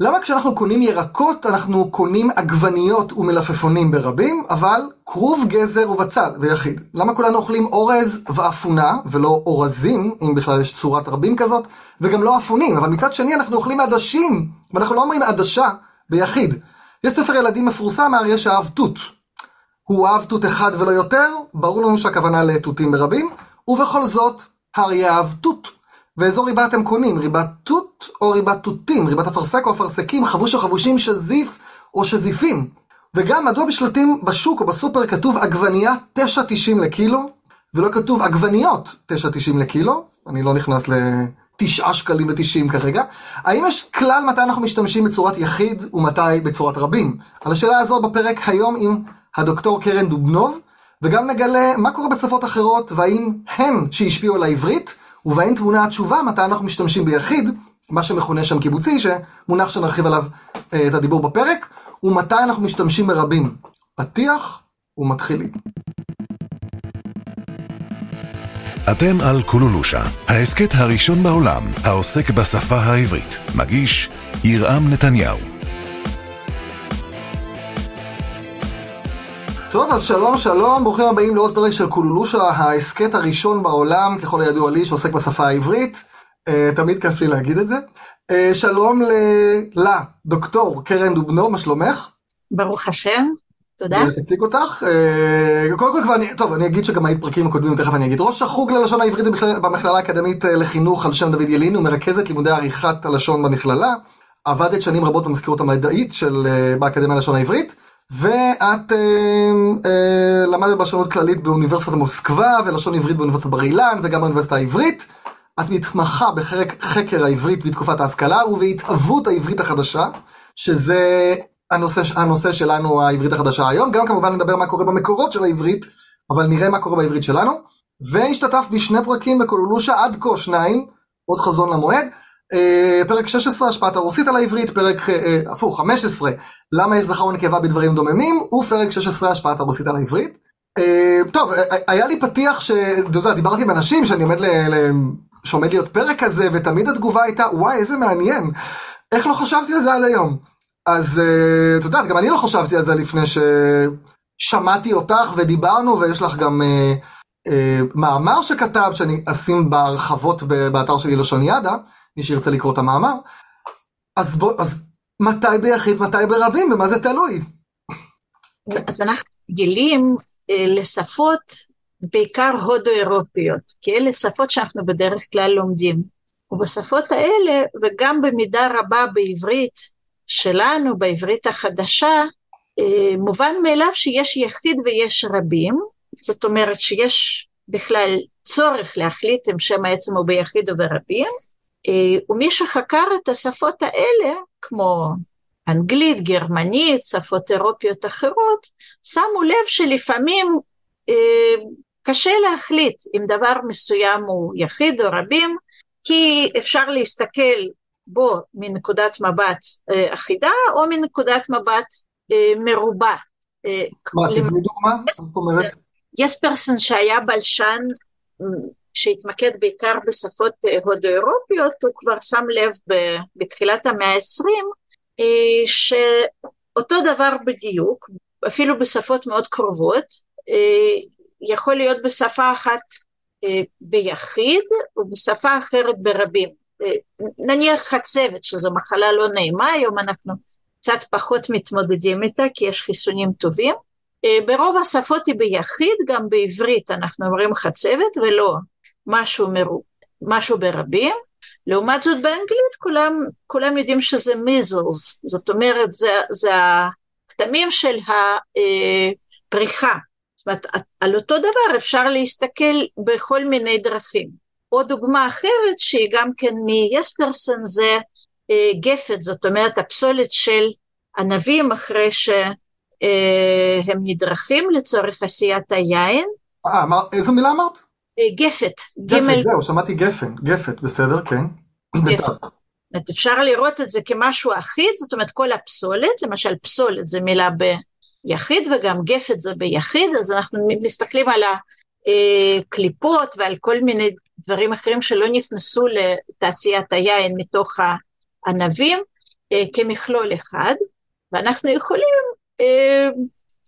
למה כשאנחנו קונים ירקות אנחנו קונים עגבניות ומלפפונים ברבים, אבל כרוב, גזר ובצל ויחיד? למה כולנו אוכלים אורז ואפונה, ולא אורזים, אם בכלל יש צורת רבים כזאת, וגם לא אפונים, אבל מצד שני אנחנו אוכלים עדשים, ואנחנו לא אומרים עדשה ביחיד. יש ספר ילדים מפורסם, האריה שאהב תות. הוא אהב תות אחד ולא יותר, ברור לנו שהכוונה לתותים ברבים, ובכל זאת, האריה אהב תות. ואיזו ריבה אתם קונים? ריבת תות או ריבת תותים? ריבת אפרסק או אפרסקים? חבוש או חבושים? שזיף או שזיפים? וגם מדוע בשלטים בשוק או בסופר כתוב עגבנייה 9.90 לקילו, ולא כתוב עגבניות 9.90 לקילו? אני לא נכנס לתשעה שקלים ותשעים כרגע. האם יש כלל מתי אנחנו משתמשים בצורת יחיד ומתי בצורת רבים? על השאלה הזו בפרק היום עם הדוקטור קרן דובנוב, וגם נגלה מה קורה בשפות אחרות והאם הן שהשפיעו על העברית ובהן טמונה התשובה מתי אנחנו משתמשים ביחיד, מה שמכונה שם קיבוצי, שמונח שנרחיב עליו אה, את הדיבור בפרק, ומתי אנחנו משתמשים ברבים. פתיח ומתחילים. אתם על קולולושה, ההסכת הראשון בעולם העוסק בשפה העברית. מגיש ירעם נתניהו. טוב, אז שלום שלום, ברוכים הבאים לעוד פרק של קולולושה, ההסכת הראשון בעולם, ככל הידוע לי, שעוסק בשפה העברית. Uh, תמיד כיף לי להגיד את זה. Uh, שלום לה, דוקטור קרן דובנו, מה שלומך? ברוך השם, תודה. אני אציג אותך. Uh, קודם כל כבר, אני, טוב, אני אגיד שגם היית פרקים הקודמים, תכף אני אגיד. ראש החוג ללשון העברית במכללה האקדמית לחינוך על שם דוד ילין, ומרכזת לימודי עריכת הלשון במכללה. עבדת שנים רבות במזכירות המדעית של, באקדמיה ללשון העברית. ואת אה, אה, למדת בלשונות כללית באוניברסיטת מוסקבה ולשון עברית באוניברסיטת בר אילן וגם באוניברסיטה העברית. את מתמחה בחקר העברית בתקופת ההשכלה ובהתהוות העברית החדשה, שזה הנושא, הנושא שלנו העברית החדשה היום. גם כמובן נדבר מה קורה במקורות של העברית, אבל נראה מה קורה בעברית שלנו. והשתתף בשני פרקים בקולולושה עד כה שניים, עוד חזון למועד. אה, פרק 16, השפעת הרוסית על העברית, פרק, אה, הפוך, 15, למה יש זכר ונקבה בדברים דוממים, ופרק 16, השפעת הרוסית על העברית. אה, טוב, היה לי פתיח שאתה יודע, דיברתי עם אנשים שאני עומד ל... שעומד להיות פרק כזה, ותמיד התגובה הייתה, וואי, איזה מעניין, איך לא חשבתי על זה עד היום? אז את יודעת, גם אני לא חשבתי על זה לפני ששמעתי אותך ודיברנו, ויש לך גם מאמר שכתבת, שאני אשים בהרחבות באתר שלי לשון ידה, מי שירצה לקרוא את המאמר. אז בוא, אז מתי ביחיד, מתי ברבים, ומה זה תלוי? אז אנחנו גילים אה, לשפות בעיקר הודו-אירופיות, כי אלה שפות שאנחנו בדרך כלל לומדים. ובשפות האלה, וגם במידה רבה בעברית שלנו, בעברית החדשה, אה, מובן מאליו שיש יחיד ויש רבים, זאת אומרת שיש בכלל צורך להחליט אם שם העצם הוא ביחיד או ברבים, ומי שחקר את השפות האלה, כמו אנגלית, גרמנית, שפות אירופיות אחרות, שמו לב שלפעמים אה, קשה להחליט אם דבר מסוים הוא יחיד או רבים, כי אפשר להסתכל בו מנקודת מבט אה, אחידה או מנקודת מבט אה, מרובה. אה, מה, תתני דוגמה? זאת אומרת? יספרסון שהיה בלשן שהתמקד בעיקר בשפות אה, הודו-אירופיות, הוא כבר שם לב בתחילת המאה העשרים אה, שאותו דבר בדיוק, אפילו בשפות מאוד קרובות, אה, יכול להיות בשפה אחת ביחיד ובשפה אחרת ברבים. נניח חצבת, שזו מחלה לא נעימה, היום אנחנו קצת פחות מתמודדים איתה כי יש חיסונים טובים. ברוב השפות היא ביחיד, גם בעברית אנחנו אומרים חצבת ולא משהו, מרו, משהו ברבים, לעומת זאת באנגלית כולם, כולם יודעים שזה מיזלס, זאת אומרת זה, זה הכתמים של הפריחה, זאת אומרת על אותו דבר אפשר להסתכל בכל מיני דרכים. עוד דוגמה אחרת שהיא גם כן מיספרסון זה אה, גפת, זאת אומרת הפסולת של ענבים אחרי שהם אה, נדרכים לצורך עשיית היין. אה, איזה מילה אמרת? גפת, גפת, זהו, שמעתי גפן, גפת, בסדר, כן. גפת. אפשר לראות את זה כמשהו אחיד, זאת אומרת כל הפסולת, למשל פסולת זה מילה ביחיד וגם גפת זה ביחיד, אז אנחנו מסתכלים על הקליפות ועל כל מיני דברים אחרים שלא נכנסו לתעשיית היין מתוך הענבים, כמכלול אחד, ואנחנו יכולים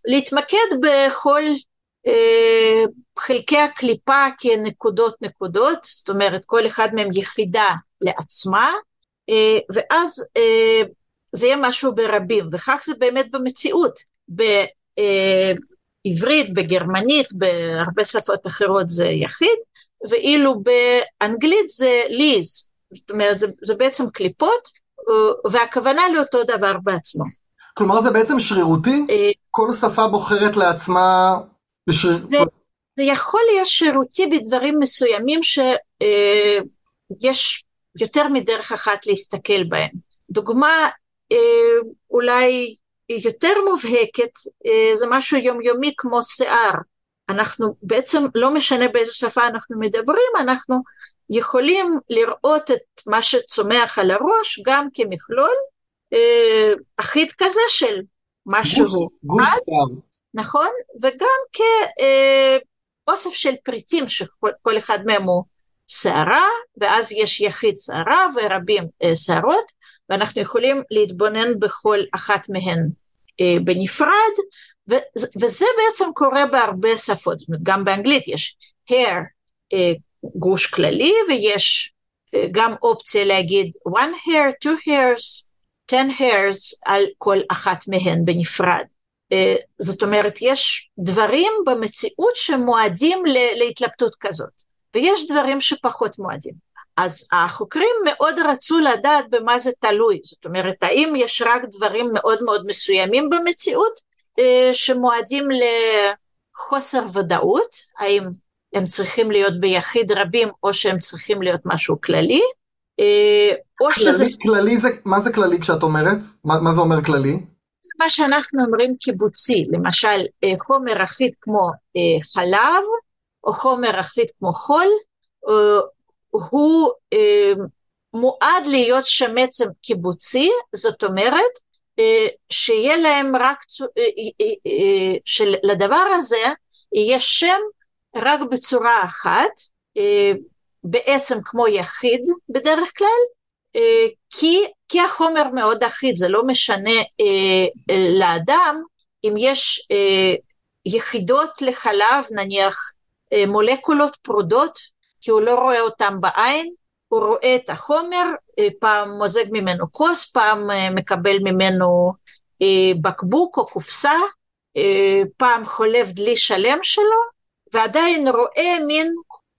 להתמקד בכל חלקי הקליפה כנקודות נקודות, זאת אומרת כל אחד מהם יחידה לעצמה, ואז זה יהיה משהו ברבים, וכך זה באמת במציאות. בעברית, בגרמנית, בהרבה שפות אחרות זה יחיד, ואילו באנגלית זה ליז, זאת אומרת זה, זה בעצם קליפות, והכוונה לאותו דבר בעצמו. כלומר זה בעצם שרירותי? אה, כל שפה בוחרת לעצמה... בשריר... זה, זה יכול להיות שרירותי בדברים מסוימים שיש אה, יותר מדרך אחת להסתכל בהם. דוגמה אה, אולי יותר מובהקת, אה, זה משהו יומיומי כמו שיער. אנחנו בעצם, לא משנה באיזו שפה אנחנו מדברים, אנחנו יכולים לראות את מה שצומח על הראש גם כמכלול אה, אחיד כזה של משהו. גוש, גוש שיער. נכון? וגם כאוסף של פריטים שכל אחד מהם הוא שערה, ואז יש יחיד שערה ורבים שערות, ואנחנו יכולים להתבונן בכל אחת מהן אה, בנפרד, וזה בעצם קורה בהרבה שפות, גם באנגלית יש hair אה, גוש כללי ויש אה, גם אופציה להגיד one hair, two hairs, ten hairs על כל אחת מהן בנפרד. זאת אומרת יש דברים במציאות שמועדים להתלבטות כזאת ויש דברים שפחות מועדים. אז החוקרים מאוד רצו לדעת במה זה תלוי, זאת אומרת האם יש רק דברים מאוד מאוד מסוימים במציאות אה, שמועדים לחוסר ודאות, האם הם צריכים להיות ביחיד רבים או שהם צריכים להיות משהו כללי, אה, או כללי, שזה... כללי זה, מה זה כללי כשאת אומרת? מה, מה זה אומר כללי? מה שאנחנו אומרים קיבוצי, למשל אה, חומר אחיד כמו חלב, או חומר אחיד כמו חול, הוא אה, מועד להיות שם עצם קיבוצי, זאת אומרת אה, שיהיה להם רק, אה, אה, אה, שלדבר הזה יהיה שם רק בצורה אחת, אה, בעצם כמו יחיד בדרך כלל, אה, כי, כי החומר מאוד אחיד, זה לא משנה אה, אה, לאדם אם יש אה, יחידות לחלב, נניח אה, מולקולות פרודות כי הוא לא רואה אותם בעין, הוא רואה את החומר, אה, פעם מוזג ממנו כוס, פעם אה, מקבל ממנו אה, בקבוק או קופסה, פעם חולב דלי שלם שלו, ועדיין רואה מין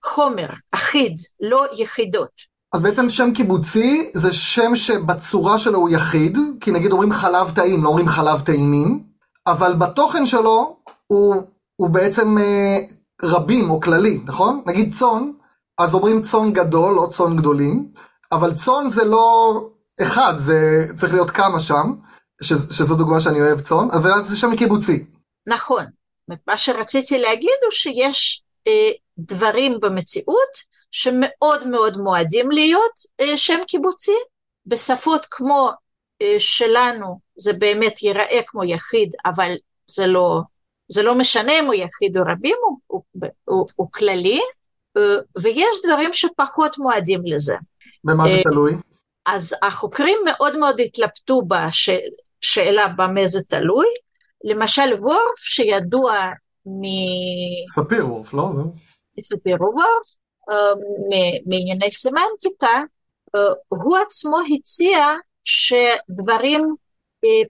חומר אחיד, לא יחידות. אז בעצם שם קיבוצי זה שם שבצורה שלו הוא יחיד, כי נגיד אומרים חלב טעים, לא אומרים חלב טעימים, אבל בתוכן שלו הוא, הוא בעצם אה, רבים או כללי, נכון? נגיד צאן, אז אומרים צאן גדול או צאן גדולים, אבל צאן זה לא אחד, זה צריך להיות כמה שם, שזו דוגמה שאני אוהב צאן, אבל זה שם קיבוצי. נכון. מה שרציתי להגיד הוא שיש אה, דברים במציאות שמאוד מאוד מועדים להיות אה, שם קיבוצי. בשפות כמו אה, שלנו זה באמת ייראה כמו יחיד, אבל זה לא, זה לא משנה אם הוא יחיד או רבים, הוא, הוא, הוא, הוא כללי. אה, ויש דברים שפחות מועדים לזה. במה זה תלוי? אז החוקרים מאוד מאוד התלבטו בשאלה במה זה תלוי. למשל וורף שידוע מ... ספיר וורף, לא? ספיר וורף, מענייני סמנטיקה, הוא עצמו הציע שדברים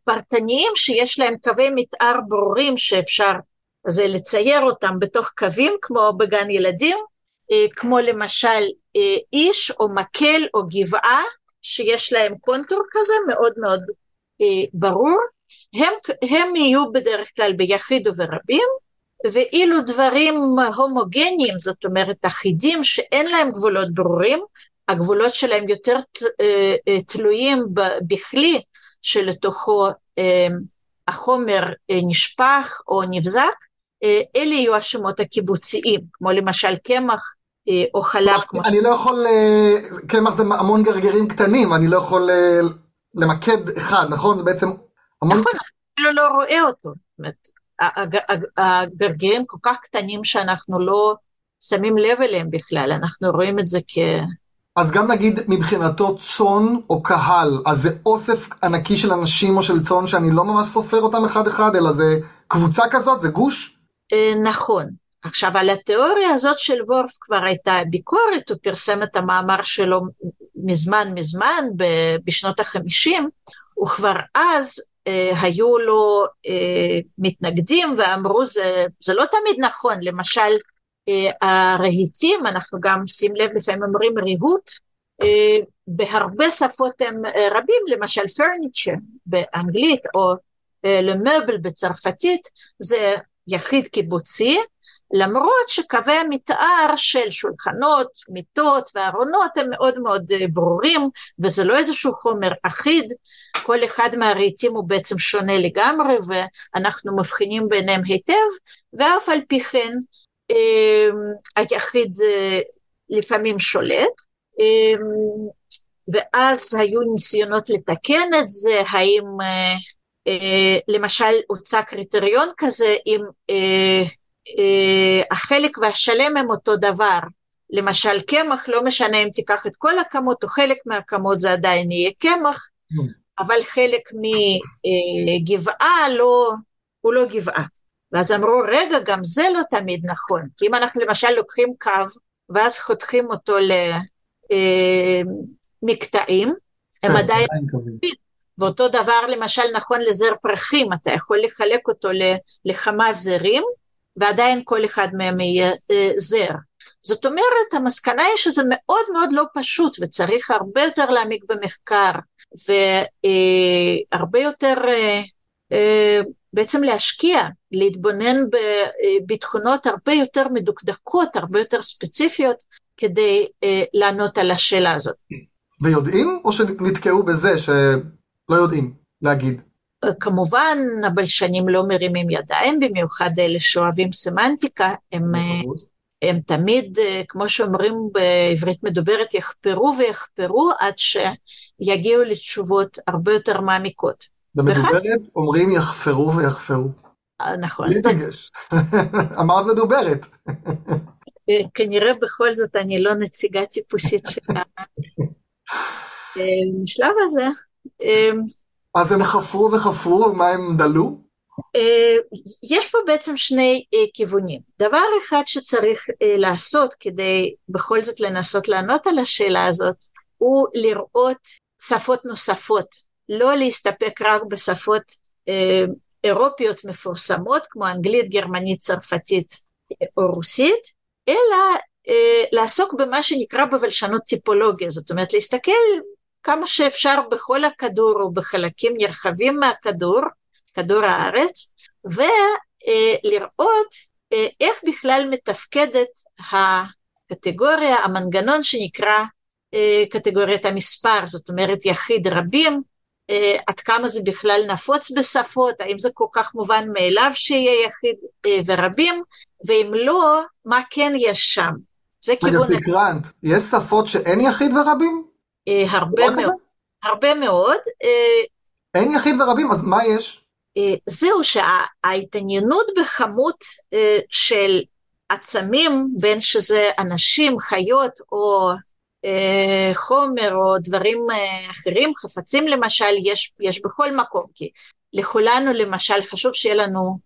פרטניים שיש להם קווי מתאר ברורים שאפשר זה לצייר אותם בתוך קווים כמו בגן ילדים אה, כמו למשל אה, איש או מקל או גבעה שיש להם קונטור כזה מאוד מאוד אה, ברור, הם, הם יהיו בדרך כלל ביחיד וברבים, ואילו דברים הומוגניים, זאת אומרת אחידים שאין להם גבולות ברורים, הגבולות שלהם יותר תלויים בכלי שלתוכו החומר נשפך או נבזק, אלה יהיו השמות הקיבוציים, כמו למשל קמח אה, או חלב כמו... אני לא יכול, אה, קמח זה המון גרגירים קטנים, אני לא יכול אה, למקד אחד, נכון? זה בעצם המון... נכון, אפילו לא רואה אותו. הגרגירים כל כך קטנים שאנחנו לא שמים לב אליהם בכלל, אנחנו רואים את זה אז גם נגיד מבחינתו צאן או קהל, אז זה אוסף ענקי של אנשים או של צאן שאני לא ממש סופר אותם אחד אחד, אלא זה קבוצה כזאת, זה גוש? אה, נכון. עכשיו, על התיאוריה הזאת של וורף כבר הייתה ביקורת, הוא פרסם את המאמר שלו מזמן מזמן, בשנות החמישים, וכבר אז היו לו אה, מתנגדים ואמרו זה, זה לא תמיד נכון, למשל אה, הרהיטים, אנחנו גם שים לב לפעמים אומרים ריהוט, אה, בהרבה שפות הם אה, רבים, למשל פרניצ'ר באנגלית או אה, למבל בצרפתית, זה יחיד קיבוצי, למרות שקווי המתאר של שולחנות, מיטות וארונות הם מאוד מאוד אה, ברורים וזה לא איזשהו חומר אחיד, כל אחד מהרהיטים הוא בעצם שונה לגמרי ואנחנו מבחינים ביניהם היטב ואף על פי כן אה, היחיד אה, לפעמים שולט. ואז היו ניסיונות לתקן את זה, האם למשל הוצע קריטריון כזה אם אה, החלק והשלם הם אותו דבר. למשל קמח, לא משנה אם תיקח את כל הכמות או חלק מהכמות זה עדיין יהיה קמח, אבל חלק מגבעה לא, הוא לא גבעה. ואז אמרו, רגע, גם זה לא תמיד נכון, כי אם אנחנו למשל לוקחים קו ואז חותכים אותו למקטעים, הם כן, עדיין... ואותו דבר למשל נכון לזר פרחים, אתה יכול לחלק אותו לכמה זרים, ועדיין כל אחד מהם יהיה אה, זר. זאת אומרת, המסקנה היא שזה מאוד מאוד לא פשוט וצריך הרבה יותר להעמיק במחקר והרבה אה, יותר אה, בעצם להשקיע, להתבונן בתכונות הרבה יותר מדוקדקות, הרבה יותר ספציפיות, כדי לענות על השאלה הזאת. ויודעים או שנתקעו בזה שלא יודעים להגיד? כמובן הבלשנים לא מרימים ידיים, במיוחד אלה שאוהבים סמנטיקה, הם, הם תמיד, כמו שאומרים בעברית מדוברת, יחפרו ויחפרו עד שיגיעו לתשובות הרבה יותר מעמיקות. במדוברת וכן, אומרים יחפרו ויחפרו. נכון. בלי דגש. אמרת מדוברת. כנראה בכל זאת אני לא נציגה טיפוסית של השלב הזה. אז הם חפרו וחפרו, מה הם דלו? אה, יש פה בעצם שני אה, כיוונים. דבר אחד שצריך אה, לעשות כדי בכל זאת לנסות לענות על השאלה הזאת, הוא לראות שפות נוספות, לא להסתפק רק בשפות אירופיות מפורסמות כמו אנגלית, גרמנית, צרפתית או רוסית, אלא לעסוק במה שנקרא בבלשנות טיפולוגיה, זאת אומרת להסתכל כמה שאפשר בכל הכדור או בחלקים נרחבים מהכדור, כדור הארץ, ולראות אה, איך בכלל מתפקדת הקטגוריה, המנגנון שנקרא אה, קטגוריית המספר, זאת אומרת יחיד רבים, אה, עד כמה זה בכלל נפוץ בשפות, האם זה כל כך מובן מאליו שיהיה יחיד ורבים, ואם לא, מה כן יש שם. זה כיוון... רגע, סקרנט, יש שפות שאין יחיד ורבים? אה, הרבה מאוד, הרבה מאוד. אה, אין יחיד ורבים, אז מה יש? אה, זהו שההתעניינות בכמות של עצמים, בין שזה אנשים, חיות או חומר או דברים אחרים, חפצים למשל, יש, יש בכל מקום, כי לכולנו למשל חשוב שיהיה לנו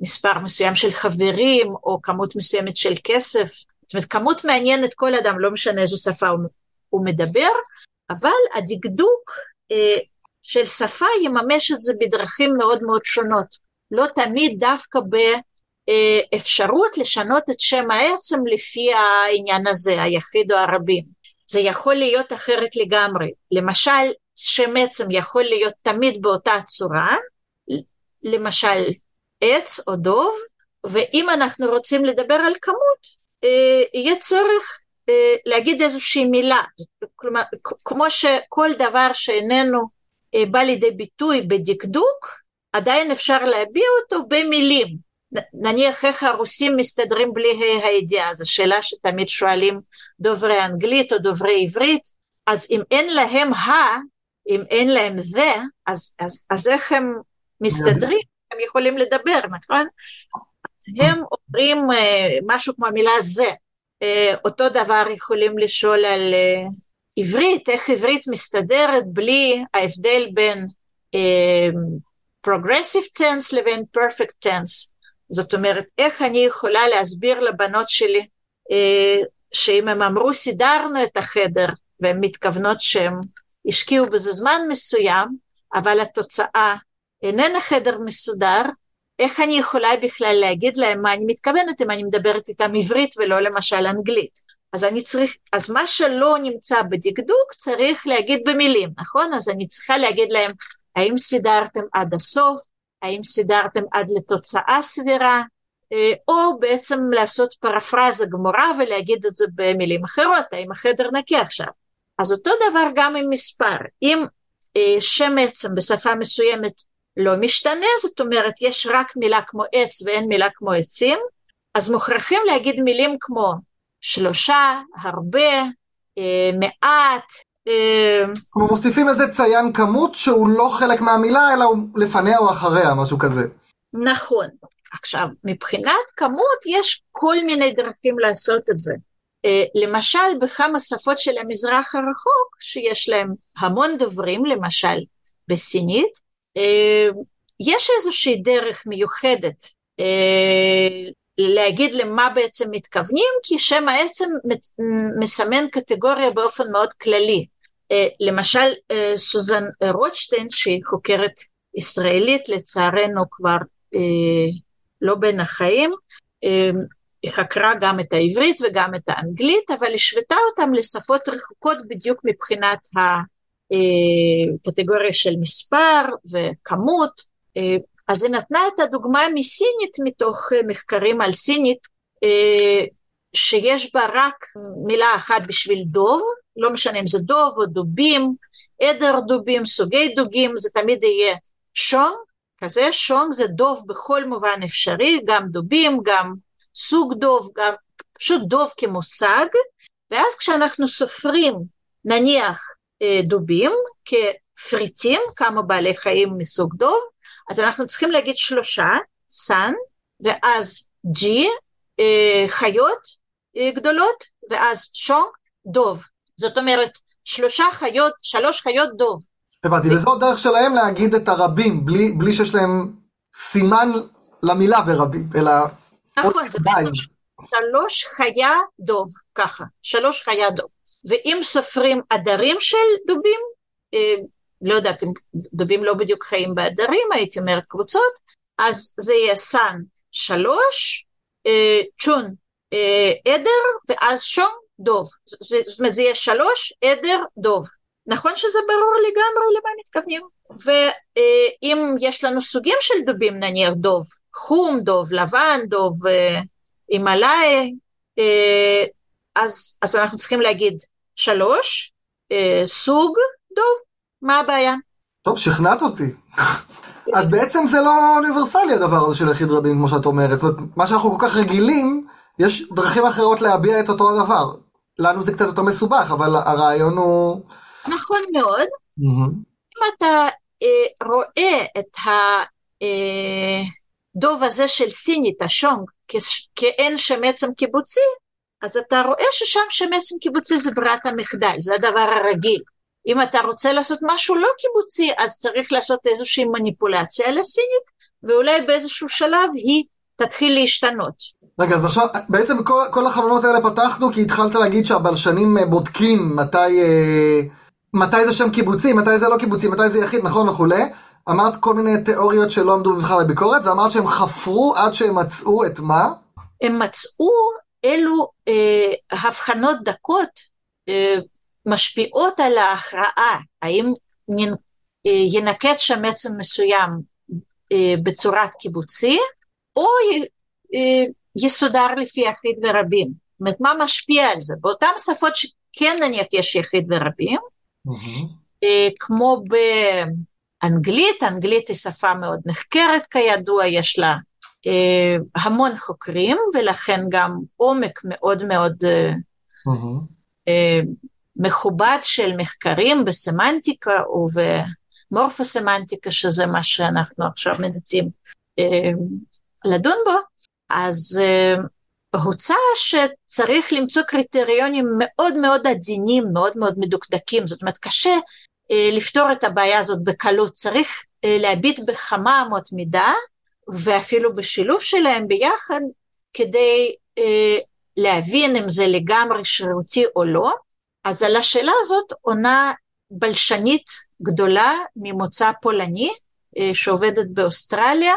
מספר מסוים של חברים או כמות מסוימת של כסף, זאת אומרת כמות מעניינת כל אדם, לא משנה איזו שפה הוא הוא מדבר, אבל הדקדוק אה, של שפה יממש את זה בדרכים מאוד מאוד שונות. לא תמיד דווקא באפשרות לשנות את שם העצם לפי העניין הזה, היחיד או הרבים. זה יכול להיות אחרת לגמרי. למשל, שם עצם יכול להיות תמיד באותה צורה, למשל עץ או דוב, ואם אנחנו רוצים לדבר על כמות, אה, יהיה צורך להגיד איזושהי מילה, כלומר, כמו שכל דבר שאיננו אה, בא לידי ביטוי בדקדוק, עדיין אפשר להביע אותו במילים. נניח איך הרוסים מסתדרים בלי ה' הידיעה, זו שאלה שתמיד שואלים דוברי אנגלית או דוברי עברית, אז אם אין להם ה, אם אין להם זה, אז, אז, אז איך הם מסתדרים? הם יכולים לדבר, נכון? הם אומרים אה, משהו כמו המילה זה, אה, אותו דבר יכולים לשאול על אה, עברית, איך עברית מסתדרת בלי ההבדל בין אה, progressive tense לבין perfect tense. זאת אומרת, איך אני יכולה להסביר לבנות שלי שאם הם אמרו סידרנו את החדר והן מתכוונות שהם השקיעו בזה זמן מסוים, אבל התוצאה איננה חדר מסודר, איך אני יכולה בכלל להגיד להם מה אני מתכוונת אם אני מדברת איתם עברית ולא למשל אנגלית. אז אני צריך, אז מה שלא נמצא בדקדוק צריך להגיד במילים, נכון? אז אני צריכה להגיד להם, האם סידרתם עד הסוף? האם סידרתם עד לתוצאה סבירה? אה, או בעצם לעשות פרפרזה גמורה ולהגיד את זה במילים אחרות, האם החדר נקי עכשיו. אז אותו דבר גם עם מספר, אם אה, שם עצם בשפה מסוימת לא משתנה, זאת אומרת יש רק מילה כמו עץ ואין מילה כמו עצים, אז מוכרחים להגיד מילים כמו שלושה, הרבה, אה, מעט. אה, כמו מוסיפים איזה ציין כמות שהוא לא חלק מהמילה אלא הוא לפניה או אחריה, משהו כזה. נכון. עכשיו, מבחינת כמות יש כל מיני דרכים לעשות את זה. אה, למשל, בכמה שפות של המזרח הרחוק, שיש להם המון דוברים, למשל בסינית, יש איזושהי דרך מיוחדת אה, להגיד למה בעצם מתכוונים, כי שם העצם מסמן קטגוריה באופן מאוד כללי. אה, למשל, סוזן רוטשטיין, שהיא חוקרת ישראלית, לצערנו כבר לא בין החיים, היא חקרה גם את העברית וגם את האנגלית, אבל השוותה אותם לשפות רחוקות בדיוק מבחינת ה... אה, קטגוריה של מספר וכמות, אה, אז היא נתנה את הדוגמה מסינית מתוך אה, מחקרים על סינית, שיש בה רק מילה אחת בשביל דוב, לא משנה אם זה דוב או דובים, עדר דובים, סוגי דוגים, זה תמיד יהיה שונג, כזה שונג זה דוב בכל מובן אפשרי, גם דובים, גם סוג דוב, גם פשוט דוב כמושג, ואז כשאנחנו סופרים נניח דובים כפריטים, כמה בעלי חיים מסוג דוב, אז אנחנו צריכים להגיד שלושה, סן, ואז ג'י, אה, חיות אה, גדולות, ואז שונג, דוב. זאת אומרת, שלושה חיות, שלוש חיות דוב. הבנתי, וזו דרך שלהם להגיד את הרבים, בלי, בלי שיש להם סימן למילה ברבים, אלא... נכון, זה בעצם שלוש חיה דוב, ככה, שלוש חיה דוב. ואם סופרים עדרים של דובים, אה, לא יודעת אם דובים לא בדיוק חיים בעדרים, הייתי אומרת קבוצות, אז זה יהיה סן שלוש, אה, צ'ון אה, עדר, ואז שום דוב. זאת אומרת זה יהיה שלוש, עדר, דוב. נכון שזה ברור לגמרי למה מתכוונים? ואם יש לנו סוגים של דובים, נניח דוב חום, דוב לבן, דוב הימלאי, אז, אז אנחנו צריכים להגיד שלוש, אה, סוג דוב, מה הבעיה? טוב, שכנעת אותי. אז בעצם זה לא אוניברסלי הדבר הזה של יחיד רבים, כמו שאת אומרת. זאת אומרת, מה שאנחנו כל כך רגילים, יש דרכים אחרות להביע את אותו הדבר. לנו זה קצת יותר מסובך, אבל הרעיון הוא... נכון מאוד. Mm-hmm. אם אתה אה, רואה את הדוב אה, הזה של סינית, השונג, כאין שם עצם קיבוצי, אז אתה רואה ששם שמעצם קיבוצי זה ברירת המחדל, זה הדבר הרגיל. אם אתה רוצה לעשות משהו לא קיבוצי, אז צריך לעשות איזושהי מניפולציה על הסינית, ואולי באיזשהו שלב היא תתחיל להשתנות. רגע, אז עכשיו, בעצם כל, כל החלונות האלה פתחנו כי התחלת להגיד שהבלשנים אה, בודקים מתי, אה, מתי זה שם קיבוצי, מתי זה לא קיבוצי, מתי זה יחיד, נכון וכולי. אמרת כל מיני תיאוריות שלא עמדו בכלל לביקורת, ואמרת שהם חפרו עד שהם מצאו את מה? הם מצאו אילו הבחנות דקות אה, משפיעות על ההכרעה, האם אה, ינקט שם עצם מסוים אה, בצורת קיבוצי, או אה, יסודר לפי יחיד ורבים. זאת אומרת, מה משפיע על זה? באותן שפות שכן נניח יש יחיד ורבים, mm-hmm. אה, כמו באנגלית, אנגלית היא שפה מאוד נחקרת כידוע, יש לה אה, המון חוקרים ולכן גם עומק מאוד מאוד mm-hmm. מכובד של מחקרים בסמנטיקה ובמורפוסמנטיקה שזה מה שאנחנו עכשיו מנסים לדון בו. אז הוצע שצריך למצוא קריטריונים מאוד מאוד עדינים, מאוד מאוד מדוקדקים, זאת אומרת קשה אה, לפתור את הבעיה הזאת בקלות, צריך אה, להביט בכמה אמות מידה ואפילו בשילוב שלהם ביחד כדי אה, להבין אם זה לגמרי שרירותי או לא, אז על השאלה הזאת עונה בלשנית גדולה ממוצא פולני אה, שעובדת באוסטרליה,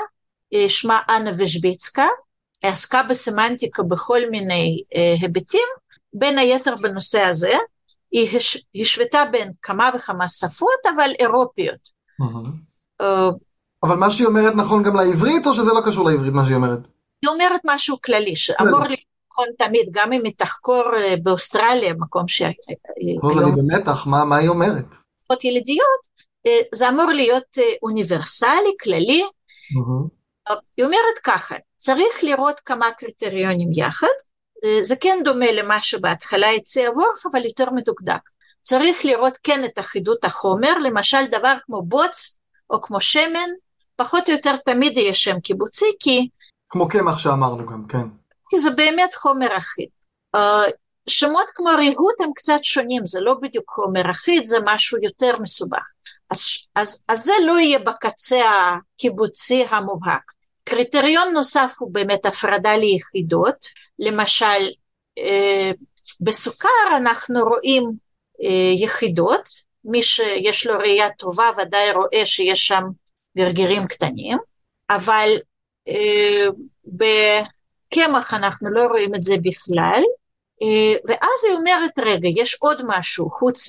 אה, שמה אנה ושביצקה, עסקה בסמנטיקה בכל מיני אה, היבטים, בין היתר בנושא הזה, היא הש, השוותה בין כמה וכמה שפות אבל אירופיות. Mm-hmm. אבל מה שהיא אומרת נכון גם לעברית או שזה לא קשור לעברית מה שהיא אומרת? היא אומרת משהו כללי שאמור להיות נכון תמיד גם אם היא תחקור באוסטרליה מקום שהיא... אז אני במתח מה, היא אומרת? ילידיות זה אמור להיות אוניברסלי כללי. היא אומרת ככה, צריך לראות כמה קריטריונים יחד, זה כן דומה למה שבהתחלה הציע וורף, אבל יותר מדוקדק. צריך לראות כן את אחידות החומר, למשל דבר כמו בוץ או כמו שמן, פחות או יותר תמיד יהיה שם קיבוצי, כי... כמו קמח שאמרנו גם, כן. כי זה באמת חומר אחיד. שמות כמו ריהוט הם קצת שונים, זה לא בדיוק חומר אחיד, זה משהו יותר מסובך. אז, אז, אז זה לא יהיה בקצה הקיבוצי המובהק. קריטריון נוסף הוא באמת הפרדה ליחידות, למשל אה, בסוכר אנחנו רואים אה, יחידות, מי שיש לו ראייה טובה ודאי רואה שיש שם גרגירים קטנים, אבל אה, בקמח אנחנו לא רואים את זה בכלל, ואז היא אומרת רגע יש עוד משהו חוץ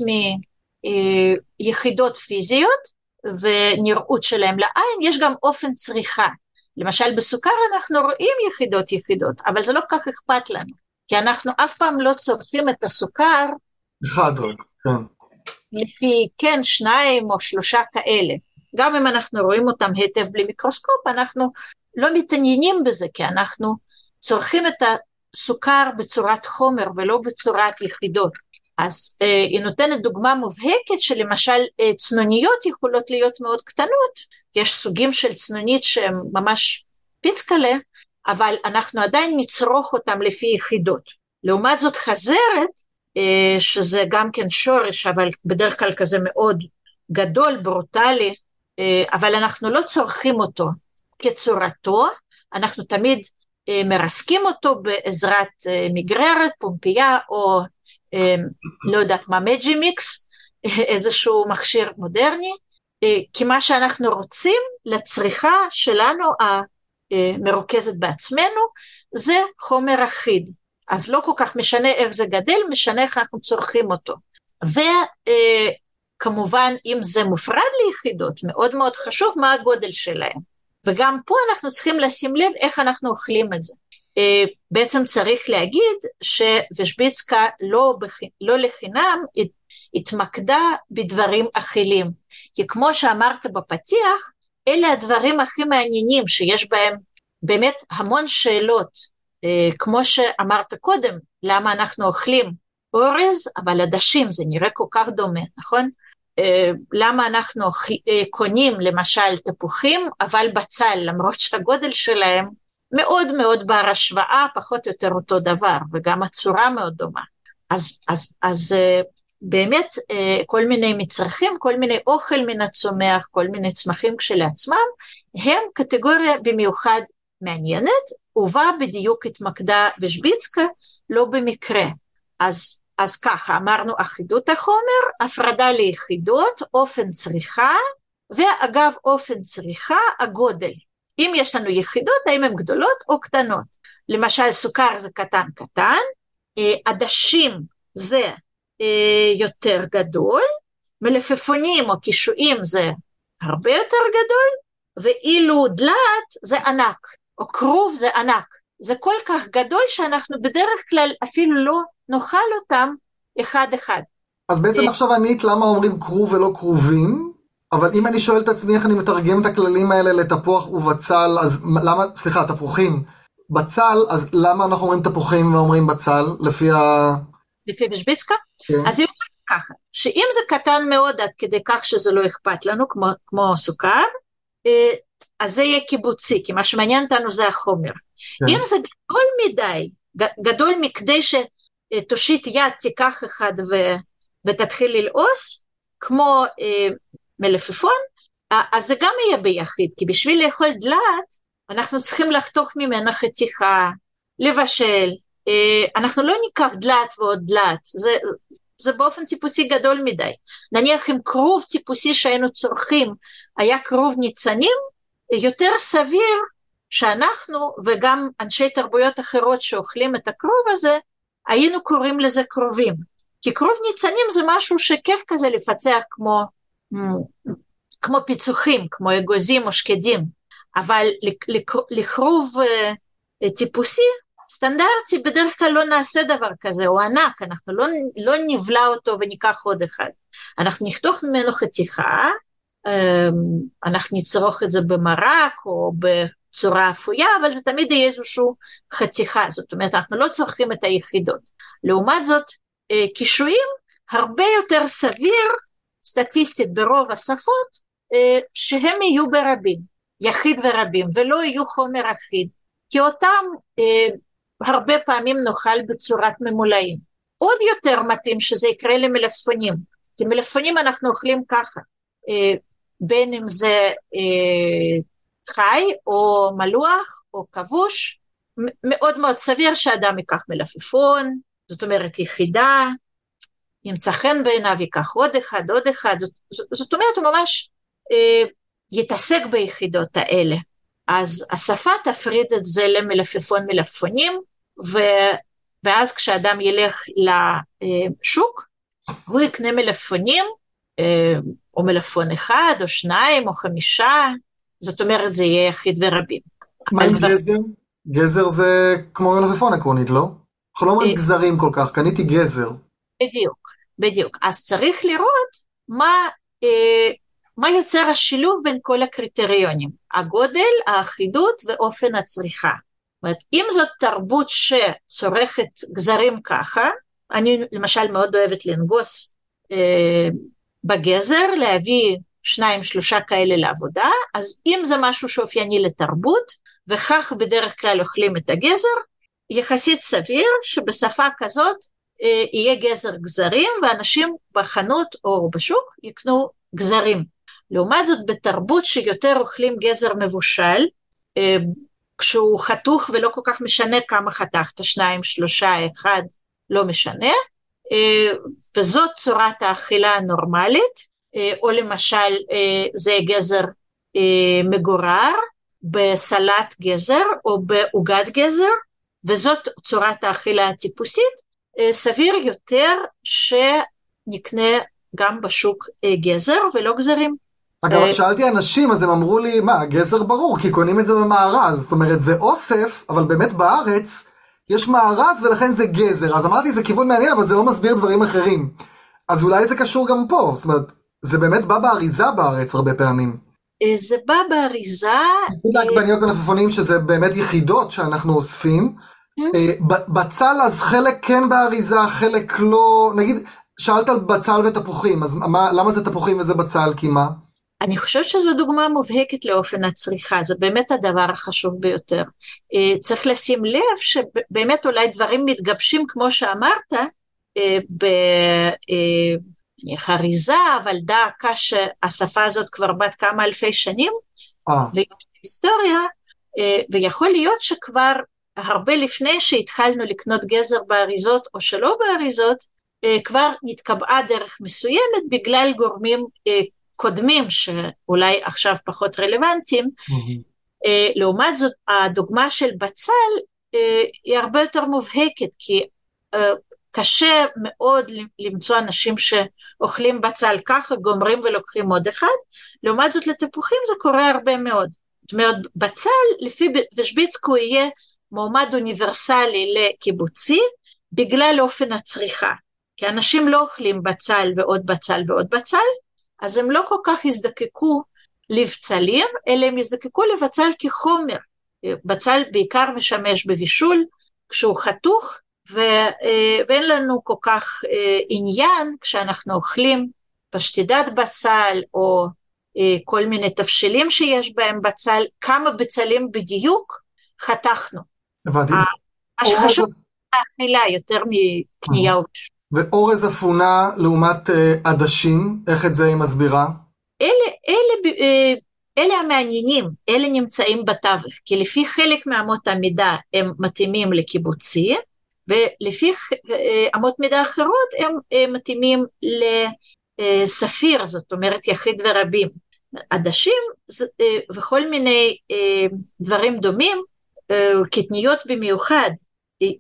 מיחידות פיזיות ונראות שלהם לעין יש גם אופן צריכה למשל בסוכר אנחנו רואים יחידות יחידות, אבל זה לא כל כך אכפת לנו, כי אנחנו אף פעם לא צורכים את הסוכר אחד רק, כן. לפי, כן, שניים או שלושה כאלה. גם אם אנחנו רואים אותם היטב בלי מיקרוסקופ, אנחנו לא מתעניינים בזה, כי אנחנו צורכים את הסוכר בצורת חומר ולא בצורת יחידות. אז אה, היא נותנת דוגמה מובהקת שלמשל אה, צנוניות יכולות להיות מאוד קטנות, יש סוגים של צנונית שהם ממש פיצקלה, אבל אנחנו עדיין נצרוך אותם לפי יחידות. לעומת זאת חזרת, אה, שזה גם כן שורש, אבל בדרך כלל כזה מאוד גדול, ברוטלי, אבל אנחנו לא צורכים אותו כצורתו, אנחנו תמיד אה, מרסקים אותו בעזרת מגררת, פומפייה או לא יודעת מה, מג'י מיקס, איזשהו מכשיר מודרני, אה, כי מה שאנחנו רוצים לצריכה שלנו המרוכזת בעצמנו זה חומר אחיד. אז לא כל כך משנה איך זה גדל, משנה איך אנחנו צורכים אותו. וכמובן אם זה מופרד ליחידות, מאוד מאוד חשוב מה הגודל שלהם. וגם פה אנחנו צריכים לשים לב איך אנחנו אוכלים את זה. אה, בעצם צריך להגיד שוושביצקה לא, לא לחינם התמקדה בדברים אכילים. כי כמו שאמרת בפתיח, אלה הדברים הכי מעניינים שיש בהם באמת המון שאלות, אה, כמו שאמרת קודם, למה אנחנו אוכלים אורז, אבל עדשים, זה נראה כל כך דומה, נכון? אה, למה אנחנו אה, קונים למשל תפוחים, אבל בצל, למרות שהגודל שלהם מאוד מאוד בר השוואה, פחות או יותר אותו דבר, וגם הצורה מאוד דומה. אז, אז, אז באמת אה, כל מיני מצרכים, כל מיני אוכל מן הצומח, כל מיני צמחים כשלעצמם, הם קטגוריה במיוחד מעניינת, ובה בדיוק התמקדה ושביצקה לא במקרה. אז, אז ככה, אמרנו אחידות החומר, הפרדה ליחידות, אופן צריכה, ואגב אופן צריכה, הגודל. אם יש לנו יחידות, האם הן גדולות או קטנות. למשל סוכר זה קטן קטן, אה, עדשים זה אה, יותר גדול, מלפפונים או קישואים זה הרבה יותר גדול, ואילו דלת זה ענק, או כרוב זה ענק. זה כל כך גדול שאנחנו בדרך כלל אפילו לא נאכל אותם אחד אחד. אז בעצם אה, עכשיו ענית למה אומרים כרוב ולא כרובים, אבל אם אני שואל את עצמי איך אני מתרגם את הכללים האלה לתפוח ובצל, אז למה, סליחה, תפוחים, בצל, אז למה אנחנו אומרים תפוחים ואומרים בצל, לפי ה... לפי ושביצקה? כן. אז היא אומרת ככה, שאם זה קטן מאוד עד כדי כך שזה לא אכפת לנו, כמו, כמו סוכר, אז זה יהיה קיבוצי, כי מה שמעניין אותנו זה החומר. כן. אם זה גדול מדי, גדול מכדי שתושיט יד, תיקח אחד ו, ותתחיל ללעוס, כמו אה, מלפפון, אז זה גם יהיה ביחיד, כי בשביל לאכול דלעת, אנחנו צריכים לחתוך ממנה חתיכה, לבשל, אה, אנחנו לא ניקח דלעת ועוד דלעת, זה, זה באופן טיפוסי גדול מדי. נניח אם כרוב טיפוסי שהיינו צורכים היה כרוב ניצנים, יותר סביר שאנחנו וגם אנשי תרבויות אחרות שאוכלים את הכרוב הזה, היינו קוראים לזה כרובים. כי כרוב ניצנים זה משהו שכיף כזה לפצח כמו, כמו פיצוחים, כמו אגוזים או שקדים, אבל לכרוב אה, טיפוסי סטנדרטי בדרך כלל לא נעשה דבר כזה, הוא ענק, אנחנו לא, לא נבלע אותו וניקח עוד אחד. אנחנו נחתוך ממנו חתיכה, אנחנו נצרוך את זה במרק או בצורה אפויה, אבל זה תמיד יהיה איזושהי חתיכה, זאת אומרת אנחנו לא צורכים את היחידות. לעומת זאת, אה, קישואים הרבה יותר סביר, סטטיסטית ברוב השפות, אה, שהם יהיו ברבים, יחיד ורבים, ולא יהיו חומר אחיד, כי אותם אה, הרבה פעמים נאכל בצורת ממולאים. עוד יותר מתאים שזה יקרה למלפפונים, כי מלפפונים אנחנו אוכלים ככה, בין אם זה אה, חי או מלוח או כבוש, מאוד מאוד סביר שאדם ייקח מלפפון, זאת אומרת יחידה, ימצא חן בעיניו, ייקח עוד אחד, עוד אחד, זאת, זאת אומרת הוא ממש אה, יתעסק ביחידות האלה. אז השפה תפריד את זה למלפפון מלפפונים, ו, ואז כשאדם ילך לשוק, הוא יקנה מלפפונים, אה, או מלפפון אחד, או שניים, או חמישה, זאת אומרת זה יהיה יחיד ורבים. מה עם גזר? גזר זה כמו מלפפון עקרונית, לא? אנחנו לא אומרים אה, גזרים כל כך, קניתי גזר. בדיוק, בדיוק. אז צריך לראות מה, אה, מה יוצר השילוב בין כל הקריטריונים, הגודל, האחידות ואופן הצריכה. אומרת, אם זאת תרבות שצורכת גזרים ככה, אני למשל מאוד אוהבת לנגוס אה, בגזר, להביא שניים שלושה כאלה לעבודה, אז אם זה משהו שאופייני לתרבות, וכך בדרך כלל אוכלים את הגזר, יחסית סביר שבשפה כזאת אה, יהיה גזר גזרים, ואנשים בחנות או בשוק יקנו גזרים. לעומת זאת בתרבות שיותר אוכלים גזר מבושל, אה, כשהוא חתוך ולא כל כך משנה כמה חתכת, שניים, שלושה, אחד, לא משנה, אה, וזאת צורת האכילה הנורמלית, אה, או למשל אה, זה גזר מגורר בסלט גזר או בעוגת גזר, וזאת צורת האכילה הטיפוסית, סביר יותר שנקנה גם בשוק גזר ולא גזרים. אגב, אה, שאלתי אנשים, אז הם אמרו לי, מה, גזר ברור, כי קונים את זה במארז. זאת אומרת, זה אוסף, אבל באמת בארץ יש מארז ולכן זה גזר. אז אמרתי, זה כיוון מעניין, אבל זה לא מסביר דברים אחרים. אז אולי זה קשור גם פה. זאת אומרת, זה באמת בא באריזה בארץ הרבה פעמים. אה, זה בא באריזה... אה, לעגבניות מלפפונים, שזה באמת יחידות שאנחנו אוספים. בצל אז חלק כן באריזה, חלק לא, נגיד, שאלת על בצל ותפוחים, אז מה, למה זה תפוחים וזה בצל, כי מה? אני חושבת שזו דוגמה מובהקת לאופן הצריכה, זה באמת הדבר החשוב ביותר. אה, צריך לשים לב שבאמת אולי דברים מתגבשים כמו שאמרת, אה, בחריזה, אה, אבל דא שהשפה הזאת כבר בת כמה אלפי שנים, ויש היסטוריה, ויכול להיות שכבר הרבה לפני שהתחלנו לקנות גזר באריזות או שלא באריזות, כבר נתקבעה דרך מסוימת בגלל גורמים קודמים שאולי עכשיו פחות רלוונטיים. Mm-hmm. לעומת זאת הדוגמה של בצל אה, היא הרבה יותר מובהקת כי אה, קשה מאוד למצוא אנשים שאוכלים בצל ככה, גומרים ולוקחים עוד אחד, לעומת זאת לתפוחים זה קורה הרבה מאוד. זאת אומרת, בצל לפי ושביצקו יהיה מועמד אוניברסלי לקיבוצי בגלל אופן הצריכה. כי אנשים לא אוכלים בצל ועוד בצל ועוד בצל, אז הם לא כל כך יזדקקו לבצלים, אלא הם יזדקקו לבצל כחומר. בצל בעיקר משמש בבישול כשהוא חתוך, ו, אה, ואין לנו כל כך אה, עניין כשאנחנו אוכלים פשטידת בצל או אה, כל מיני תבשילים שיש בהם בצל, כמה בצלים בדיוק חתכנו. הבנתי. מה שחשוב... האכילה יותר מקנייה ובישול. ואורז אפונה לעומת אה, עדשים, איך את זה היא מסבירה? אלה, אלה, אה, אלה המעניינים, אלה נמצאים בתווך, כי לפי חלק מאמות המידה הם מתאימים לקיבוצי, ולפי אה, אמות מידה אחרות הם מתאימים לספיר, זאת אומרת יחיד ורבים. עדשים וכל מיני דברים דומים, קטניות במיוחד,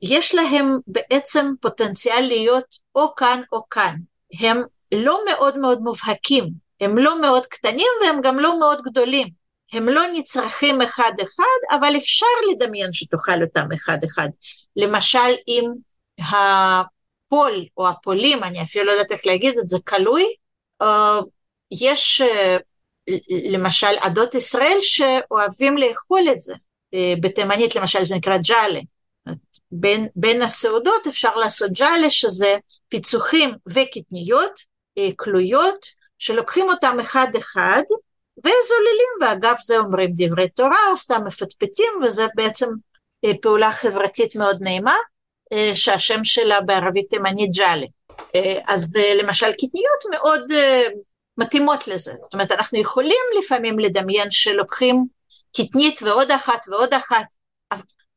יש להם בעצם פוטנציאל להיות או כאן או כאן. הם לא מאוד מאוד מובהקים, הם לא מאוד קטנים והם גם לא מאוד גדולים. הם לא נצרכים אחד אחד, אבל אפשר לדמיין שתאכל אותם אחד אחד. למשל אם הפול או הפולים, אני אפילו לא יודעת איך להגיד את זה, כלוי, אה, יש אה, למשל עדות ישראל שאוהבים לאכול את זה. אה, בתימנית למשל זה נקרא ג'אלה. בין, בין הסעודות אפשר לעשות ג'אלה שזה פיצוחים וקטניות כלויות שלוקחים אותם אחד אחד וזוללים ואגב זה אומרים דברי תורה או סתם מפטפטים וזה בעצם פעולה חברתית מאוד נעימה שהשם שלה בערבית תימנית ג'אלה. אז למשל קטניות מאוד מתאימות לזה. זאת אומרת, אנחנו יכולים לפעמים לדמיין שלוקחים קטנית ועוד אחת ועוד אחת,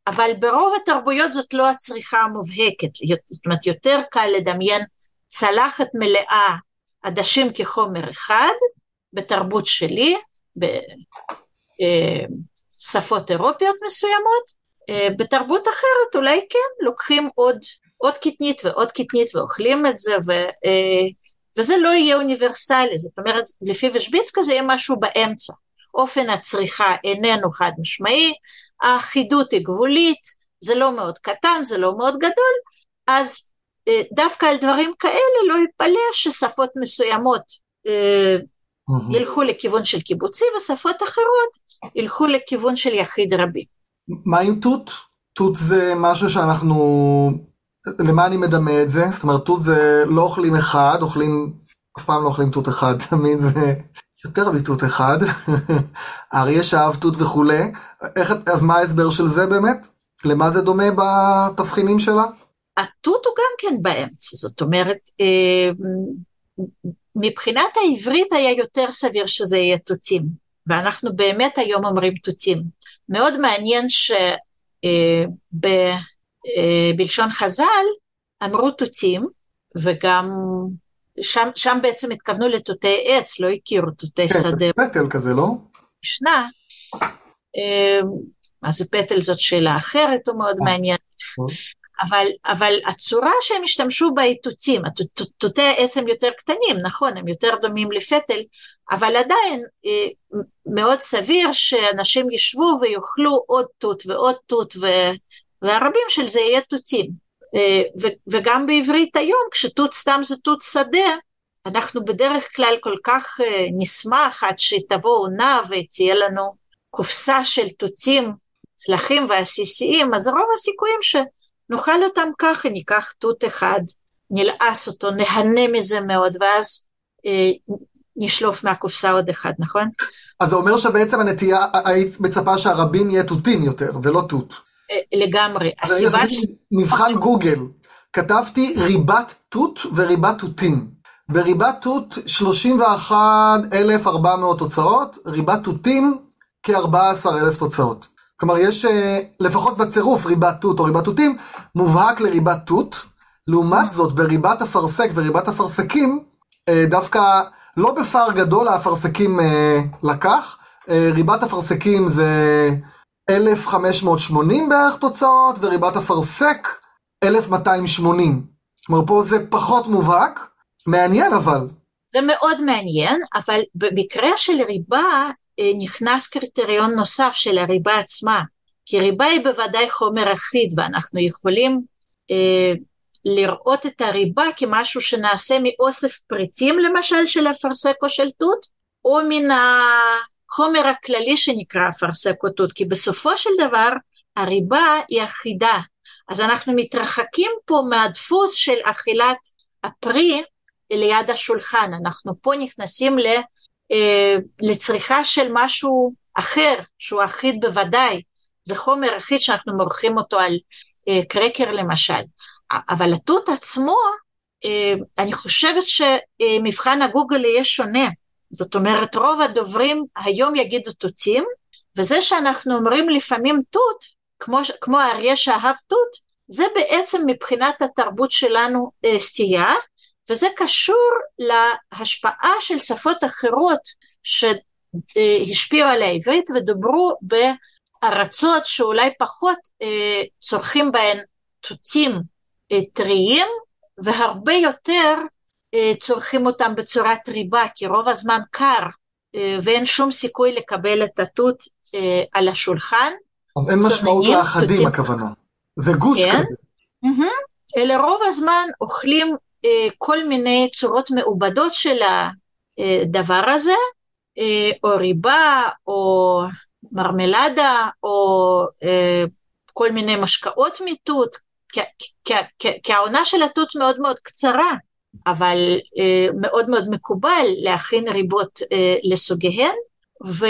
אבל ברוב התרבויות זאת לא הצריכה המובהקת. זאת אומרת, יותר קל לדמיין צלחת מלאה עדשים כחומר אחד, בתרבות שלי, בשפות אירופיות מסוימות, בתרבות אחרת אולי כן, לוקחים עוד, עוד קטנית ועוד קטנית ואוכלים את זה, ו, וזה לא יהיה אוניברסלי, זאת אומרת, לפי ושביצקה זה יהיה משהו באמצע. אופן הצריכה איננו חד משמעי, האחידות היא גבולית, זה לא מאוד קטן, זה לא מאוד גדול, אז אה, דווקא על דברים כאלה לא יתפלא ששפות מסוימות אה, ילכו לכיוון של קיבוצי ושפות אחרות ילכו לכיוון של יחיד רבי. מה עם תות? תות זה משהו שאנחנו למה אני מדמה את זה? זאת אומרת, תות זה לא אוכלים אחד, אוכלים, אף פעם לא אוכלים תות אחד, תמיד זה יותר מתות אחד. אריה שאהב תות וכולי. איך, אז מה ההסבר של זה באמת? למה זה דומה בתבחינים שלה? התות הוא גם כן באמצע, זאת אומרת, אה, מבחינת העברית היה יותר סביר שזה יהיה תותים, ואנחנו באמת היום אומרים תותים. מאוד מעניין שב... אה, אה, חז"ל אמרו תותים, וגם שם, שם בעצם התכוונו לתותי עץ, לא הכירו תותי כן, שדה. פטל כזה, לא? משנה, אה, מה זה פטל זאת שאלה אחרת, הוא מאוד מעניין. אבל, אבל הצורה שהם השתמשו בה היא תותים, תותי העץ הם יותר קטנים, נכון, הם יותר דומים לפטל, אבל עדיין אה, מאוד סביר שאנשים ישבו ויאכלו עוד תות ועוד תות. והרבים של זה יהיה תותים. אה, וגם בעברית היום, כשתות סתם זה תות שדה, אנחנו בדרך כלל כל כך אה, נשמח עד שתבוא עונה ותהיה לנו קופסה של תותים, צלחים ועסיסיים, אז רוב הסיכויים שנאכל אותם ככה, ניקח תות אחד, נלעס אותו, נהנה מזה מאוד, ואז אה, נשלוף מהקופסה עוד אחד, נכון? אז זה אומר שבעצם הנטייה, היית מצפה שהרבים יהיה תותים יותר, ולא תות. אה, לגמרי. הסיבה ש... מבחן גוגל, כתבתי ריבת תות וריבת תותים. בריבת תות 31,400 תוצאות, ריבת תותים כ-14,000 תוצאות. כלומר יש אה, לפחות בצירוף ריבת תות או ריבת תותים מובהק לריבת תות. לעומת זאת בריבת אפרסק וריבת אפרסקים אה, דווקא לא בפער גדול האפרסקים לקח. ריבת אפרסקים זה 1,580 בערך תוצאות, וריבת אפרסק 1,280. כלומר, פה זה פחות מובהק, מעניין אבל. זה מאוד מעניין, אבל במקרה של ריבה אה, נכנס קריטריון נוסף של הריבה עצמה, כי ריבה היא בוודאי חומר אחיד, ואנחנו יכולים אה, לראות את הריבה כמשהו שנעשה מאוסף פריטים למשל של אפרסק או של תות, או מן ה... החומר הכללי שנקרא אפרסק או תות, כי בסופו של דבר הריבה היא אחידה. אז אנחנו מתרחקים פה מהדפוס של אכילת הפרי ליד השולחן, אנחנו פה נכנסים ל, אה, לצריכה של משהו אחר, שהוא אחיד בוודאי, זה חומר אחיד שאנחנו מורחים אותו על קרקר למשל. אבל התות עצמו, אני חושבת שמבחן הגוגל יהיה שונה. זאת אומרת, רוב הדוברים היום יגידו תותים, וזה שאנחנו אומרים לפעמים תות, כמו, כמו האריה שאהב תות, זה בעצם מבחינת התרבות שלנו אה, סטייה, וזה קשור להשפעה של שפות אחרות שהשפיעו על העברית ודוברו בארצות שאולי פחות אה, צורכים בהן תותים אה, טריים, והרבה יותר צורכים אותם בצורת ריבה, כי רוב הזמן קר, ואין שום סיכוי לקבל את התות על השולחן. אז אין משמעות לאחדים הכוונה. זה גוש כן? כזה. Mm-hmm. אלה רוב הזמן אוכלים אה, כל מיני צורות מעובדות של הדבר הזה, אה, או ריבה, או מרמלדה, או אה, כל מיני משקאות מתות, כי העונה של התות מאוד מאוד קצרה, אבל אה, מאוד מאוד מקובל להכין ריבות אה, לסוגיהן, ו,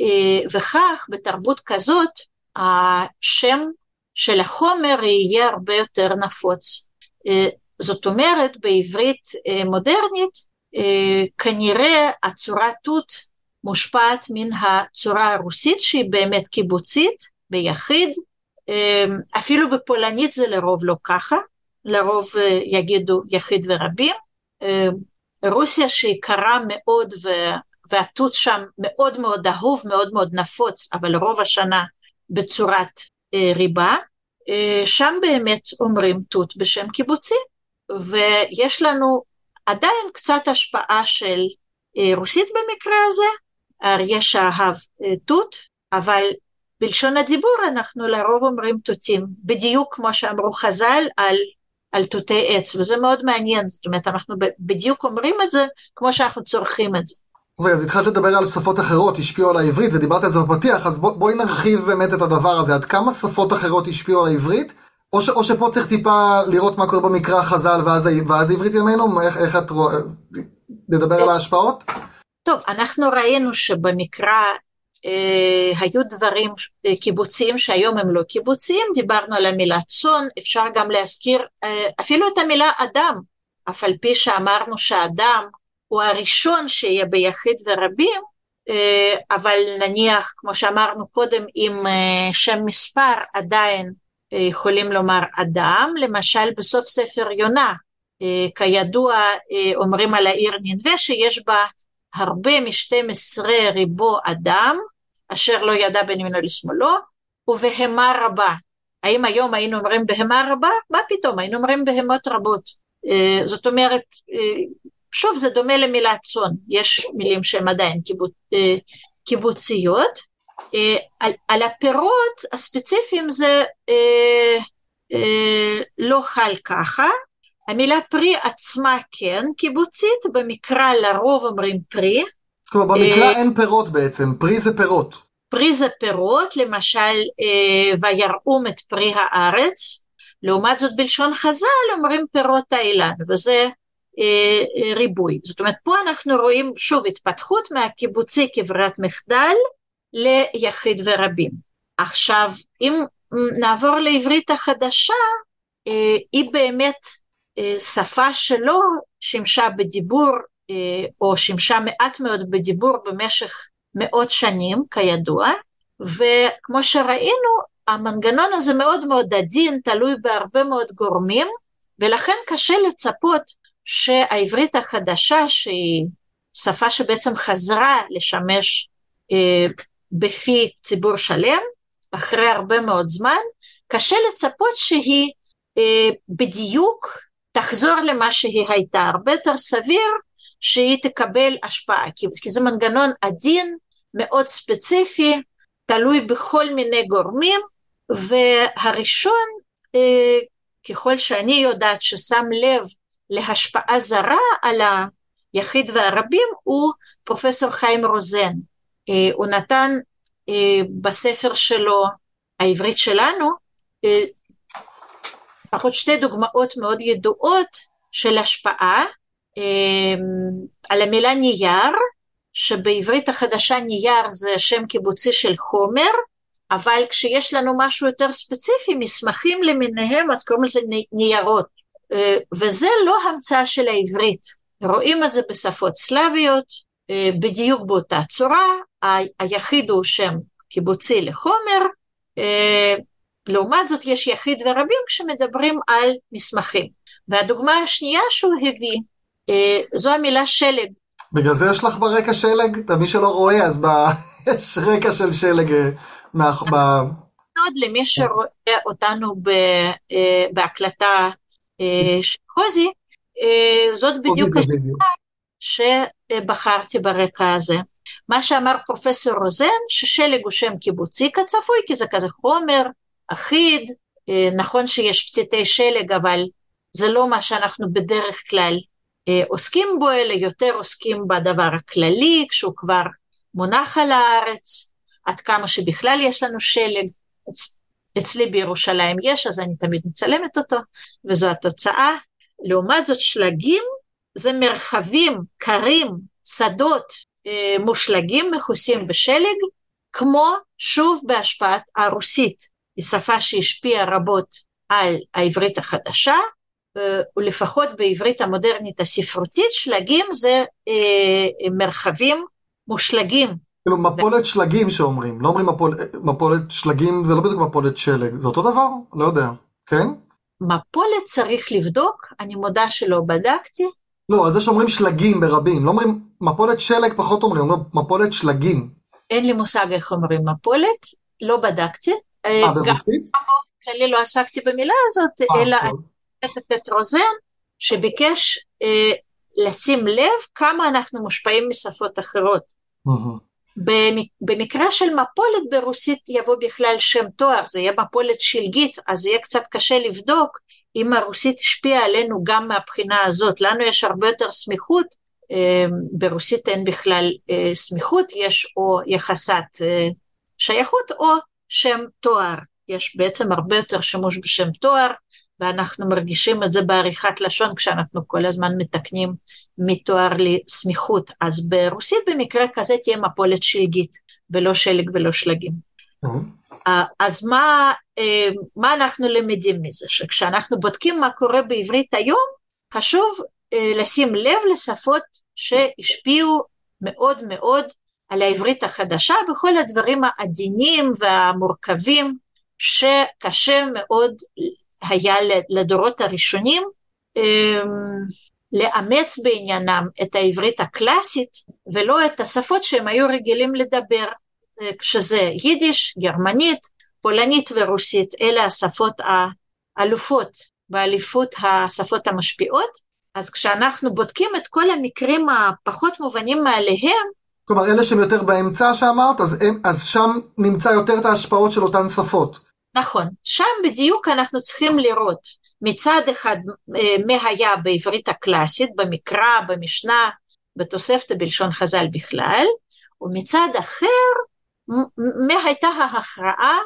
אה, וכך בתרבות כזאת השם של החומר יהיה הרבה יותר נפוץ. זאת אומרת, בעברית מודרנית, אה, כנראה הצורה תות מושפעת מן הצורה הרוסית שהיא באמת קיבוצית, ביחיד, אפילו בפולנית זה לרוב לא ככה, לרוב יגידו יחיד ורבים. רוסיה שהיא קרה מאוד והתות שם מאוד מאוד אהוב, מאוד מאוד נפוץ, אבל רוב השנה בצורת ריבה, שם באמת אומרים תות בשם קיבוצי, ויש לנו עדיין קצת השפעה של רוסית במקרה הזה, אריה שאהב תות, אבל בלשון הדיבור אנחנו לרוב אומרים תותים, בדיוק כמו שאמרו חז"ל על, על תותי עץ, וזה מאוד מעניין, זאת אומרת אנחנו בדיוק אומרים את זה כמו שאנחנו צורכים את זה. רגע, אז התחלת לדבר על שפות אחרות השפיעו על העברית ודיברת על זה בפתיח, אז בוא, בואי נרחיב באמת את הדבר הזה, עד כמה שפות אחרות השפיעו על העברית, או, ש, או שפה צריך טיפה לראות מה קורה במקרא חז"ל ואז, ואז עברית ימינו, איך, איך את רואה, נדבר על ההשפעות? טוב, אנחנו ראינו שבמקרא היו דברים אה, קיבוציים שהיום הם לא קיבוציים, דיברנו על המילה צאן, אפשר גם להזכיר אה, אפילו את המילה אדם, אף על פי שאמרנו שאדם הוא הראשון שיהיה ביחיד ורבים, אה, אבל נניח, כמו שאמרנו קודם, עם אה, שם מספר עדיין אה, יכולים לומר אדם, למשל בסוף ספר יונה, כידוע אומרים על העיר ננבה שיש בה הרבה משתים עשרה ריבו אדם, אשר לא ידע בין ימינו לשמאלו, ובהמה רבה. האם היום היינו אומרים בהמה רבה? מה פתאום, היינו אומרים בהמות רבות. זאת אומרת, שוב זה דומה למילה צאן, יש מילים שהן עדיין אה, קיבוציות. אה, על, על הפירות הספציפיים זה אה, אה, לא חל ככה, המילה פרי עצמה כן קיבוצית, במקרא לרוב אומרים פרי. כלומר במקרא אה, אין פירות בעצם, פרי זה פירות. פרי זה פירות, למשל אה, ויראום את פרי הארץ, לעומת זאת בלשון חז"ל אומרים פירות האילן, וזה אה, אה, ריבוי. זאת אומרת, פה אנחנו רואים שוב התפתחות מהקיבוצי כברירת מחדל ליחיד ורבים. עכשיו, אם נעבור לעברית החדשה, אה, היא באמת שפה שלא שימשה בדיבור או שימשה מעט מאוד בדיבור במשך מאות שנים, כידוע, וכמו שראינו, המנגנון הזה מאוד מאוד עדין, תלוי בהרבה מאוד גורמים, ולכן קשה לצפות שהעברית החדשה, שהיא שפה שבעצם חזרה לשמש אה, בפי ציבור שלם, אחרי הרבה מאוד זמן, קשה לצפות שהיא אה, בדיוק תחזור למה שהיא הייתה, הרבה יותר סביר שהיא תקבל השפעה, כי, כי זה מנגנון עדין, מאוד ספציפי, תלוי בכל מיני גורמים, והראשון, אה, ככל שאני יודעת ששם לב להשפעה זרה על היחיד והרבים הוא פרופסור חיים רוזן. אה, הוא נתן אה, בספר שלו, העברית שלנו, אה, לפחות שתי דוגמאות מאוד ידועות של השפעה על המילה נייר, שבעברית החדשה נייר זה שם קיבוצי של חומר, אבל כשיש לנו משהו יותר ספציפי, מסמכים למיניהם, אז קוראים לזה ניירות. אה, וזה לא המצאה של העברית. רואים את זה בשפות סלאביות, אה, בדיוק באותה צורה, היחיד הוא שם קיבוצי לחומר, אה, לעומת זאת יש יחיד ורבים כשמדברים על מסמכים. והדוגמה השנייה שהוא הביא, זו המילה שלג. בגלל זה יש לך ברקע שלג? מי שלא רואה אז ב... יש רקע של שלג ב... מאוד למי שרואה אותנו בהקלטה של קוזי, אה, זאת בדיוק הסיבה שבחרתי ברקע הזה. מה שאמר פרופסור רוזן, ששלג הוא שם קיבוצי כצפוי, כי זה כזה חומר אחיד, אה, נכון שיש פציטי שלג, אבל זה לא מה שאנחנו בדרך כלל אה, עוסקים בו, אלא יותר עוסקים בדבר הכללי, כשהוא כבר מונח על הארץ, עד כמה שבכלל יש לנו שלג. אצלי בירושלים יש, אז אני תמיד מצלמת אותו, וזו התוצאה. לעומת זאת שלגים זה מרחבים קרים, שדות אה, מושלגים מכוסים בשלג, כמו שוב בהשפעת הרוסית, היא שפה שהשפיעה רבות על העברית החדשה, אה, ולפחות בעברית המודרנית הספרותית, שלגים זה אה, מרחבים מושלגים. כאילו מפולת שלגים שאומרים, לא אומרים מפול, מפולת שלגים זה לא בדיוק מפולת שלג, זה אותו דבר? לא יודע, כן? מפולת צריך לבדוק, אני מודה שלא בדקתי. לא, אז זה שאומרים שלגים ברבים, לא אומרים מפולת שלג פחות אומרים, אומרים מפולת שלגים. אין לי מושג איך אומרים מפולת, לא בדקתי. אה, ברוסית? גם באופן כללי לא עסקתי במילה הזאת, אה, אלא את רוזן, שביקש אה, לשים לב כמה אנחנו מושפעים משפות אחרות. במקרה של מפולת ברוסית יבוא בכלל שם תואר, זה יהיה מפולת שלגית, אז יהיה קצת קשה לבדוק אם הרוסית השפיעה עלינו גם מהבחינה הזאת. לנו יש הרבה יותר סמיכות, אה, ברוסית אין בכלל אה, סמיכות, יש או יחסת אה, שייכות או שם תואר. יש בעצם הרבה יותר שימוש בשם תואר, ואנחנו מרגישים את זה בעריכת לשון כשאנחנו כל הזמן מתקנים מתואר לסמיכות. אז ברוסית במקרה כזה תהיה מפולת שלגית, ולא שלג ולא שלגים. Mm-hmm. אז מה, אה, מה אנחנו למדים מזה? שכשאנחנו בודקים מה קורה בעברית היום, חשוב אה, לשים לב לשפות שהשפיעו מאוד מאוד על העברית החדשה בכל הדברים העדינים והמורכבים שקשה מאוד היה לדורות הראשונים אמ, לאמץ בעניינם את העברית הקלאסית ולא את השפות שהם היו רגילים לדבר, כשזה יידיש, גרמנית, פולנית ורוסית, אלה השפות האלופות באליפות השפות המשפיעות, אז כשאנחנו בודקים את כל המקרים הפחות מובנים מעליהם, כלומר אלה שהם יותר באמצע שאמרת, אז, הם, אז שם נמצא יותר את ההשפעות של אותן שפות. נכון, שם בדיוק אנחנו צריכים לראות מצד אחד אה, מה היה בעברית הקלאסית, במקרא, במשנה, בתוספתא בלשון חז"ל בכלל, ומצד אחר מה הייתה ההכרעה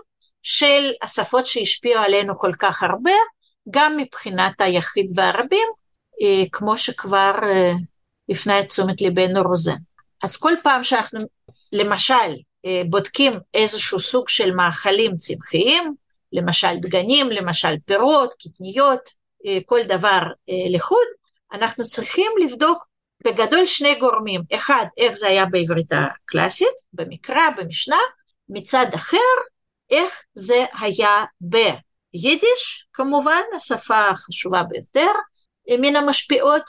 של השפות שהשפיעו עלינו כל כך הרבה, גם מבחינת היחיד והרבים, אה, כמו שכבר אה, הפנה את תשומת ליבנו רוזן. אז כל פעם שאנחנו למשל בודקים איזשהו סוג של מאכלים צמחיים, למשל דגנים, למשל פירות, קטניות, אה, כל דבר אה, לחוד, אנחנו צריכים לבדוק בגדול שני גורמים, אחד איך זה היה בעברית הקלאסית, במקרא, במשנה, מצד אחר איך זה היה ביידיש, כמובן השפה החשובה ביותר אה, מן המשפיעות,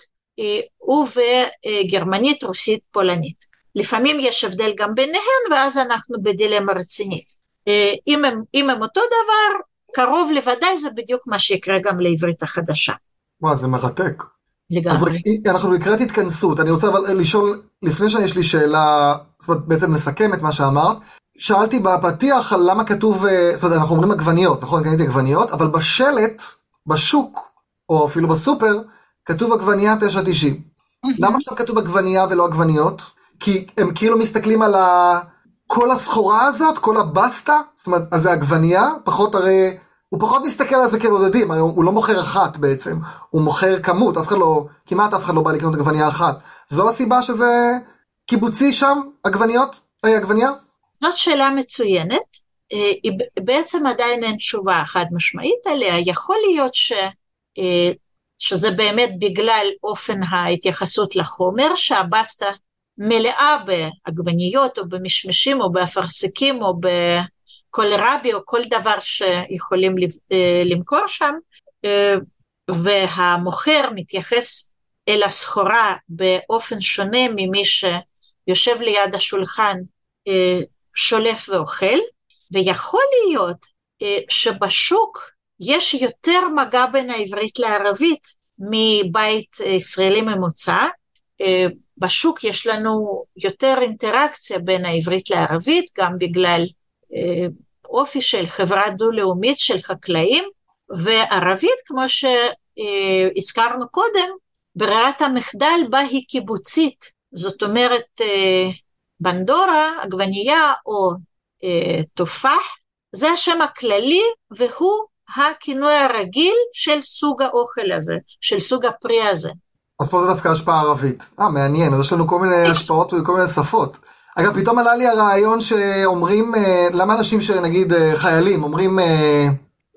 ובגרמנית, רוסית, פולנית. לפעמים יש הבדל גם ביניהן ואז אנחנו בדילמה רצינית. אה, אם הם, אם הם אותו דבר, קרוב לוודאי זה בדיוק מה שיקרה גם לעברית החדשה. וואו, זה מרתק. לגמרי. אז אנחנו לקראת התכנסות, אני רוצה אבל לשאול, לפני שיש לי שאלה, זאת אומרת בעצם לסכם את מה שאמרת, שאלתי בפתיח על למה כתוב, אה, זאת אומרת אנחנו אומרים עגבניות, נכון? קניתי עגבניות, אבל בשלט, בשוק, או אפילו בסופר, כתוב עגבנייה 9.90. למה עכשיו כתוב עגבנייה ולא עגבניות? כי הם כאילו מסתכלים על ה... כל הסחורה הזאת, כל הבסטה, זאת אומרת, אז זה עגבנייה, פחות הרי, הוא פחות מסתכל על זה כבודדים, הרי הוא לא מוכר אחת בעצם, הוא מוכר כמות, אף אחד לא, כמעט אף אחד לא בא לקנות עגבנייה אחת. זו הסיבה שזה קיבוצי שם, עגבניות, אי, אה, עגבנייה? זאת שאלה מצוינת. היא בעצם עדיין אין תשובה חד משמעית עליה, יכול להיות ש, שזה באמת בגלל אופן ההתייחסות לחומר, שהבסטה מלאה בעגבניות או במשמשים או באפרסקים או בקולרבי או כל דבר שיכולים למכור שם, והמוכר מתייחס אל הסחורה באופן שונה ממי שיושב ליד השולחן שולף ואוכל, ויכול להיות שבשוק יש יותר מגע בין העברית לערבית מבית ישראלי ממוצע. בשוק יש לנו יותר אינטראקציה בין העברית לערבית, גם בגלל אופי של חברה דו-לאומית של חקלאים, וערבית, כמו שהזכרנו קודם, ברירת המחדל בה היא קיבוצית, זאת אומרת בנדורה, עגבנייה או תופח, זה השם הכללי והוא הכינוי הרגיל של סוג האוכל הזה, של סוג הפרי הזה. אז פה זה דווקא השפעה ערבית. אה, מעניין, אז יש לנו כל מיני השפעות וכל מיני שפות. אגב, פתאום עלה לי הרעיון שאומרים, למה אנשים שנגיד חיילים אומרים,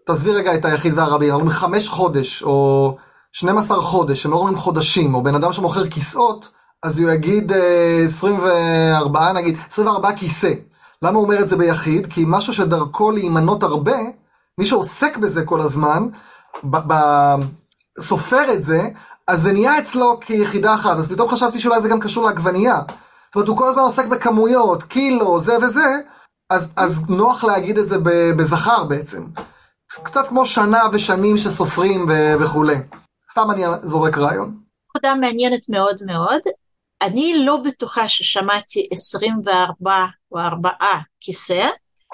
תעזבי רגע את היחיד והרבים, אומרים חמש חודש או 12 חודש, הם לא אומרים חודשים, או בן אדם שמוכר כיסאות, אז הוא יגיד 24, נגיד, 24 כיסא. למה הוא אומר את זה ביחיד? כי משהו שדרכו להימנות הרבה, מי שעוסק בזה כל הזמן, סופר את זה, אז זה נהיה אצלו כיחידה אחת, אז פתאום חשבתי שאולי זה גם קשור לעגבנייה. זאת אומרת, הוא כל הזמן עוסק בכמויות, קילו, זה וזה, אז, אז נוח להגיד את זה בזכר בעצם. קצת כמו שנה ושנים שסופרים וכולי. סתם אני זורק רעיון. נקודה מעניינת מאוד מאוד. אני לא בטוחה ששמעתי 24 או 4 כיסא.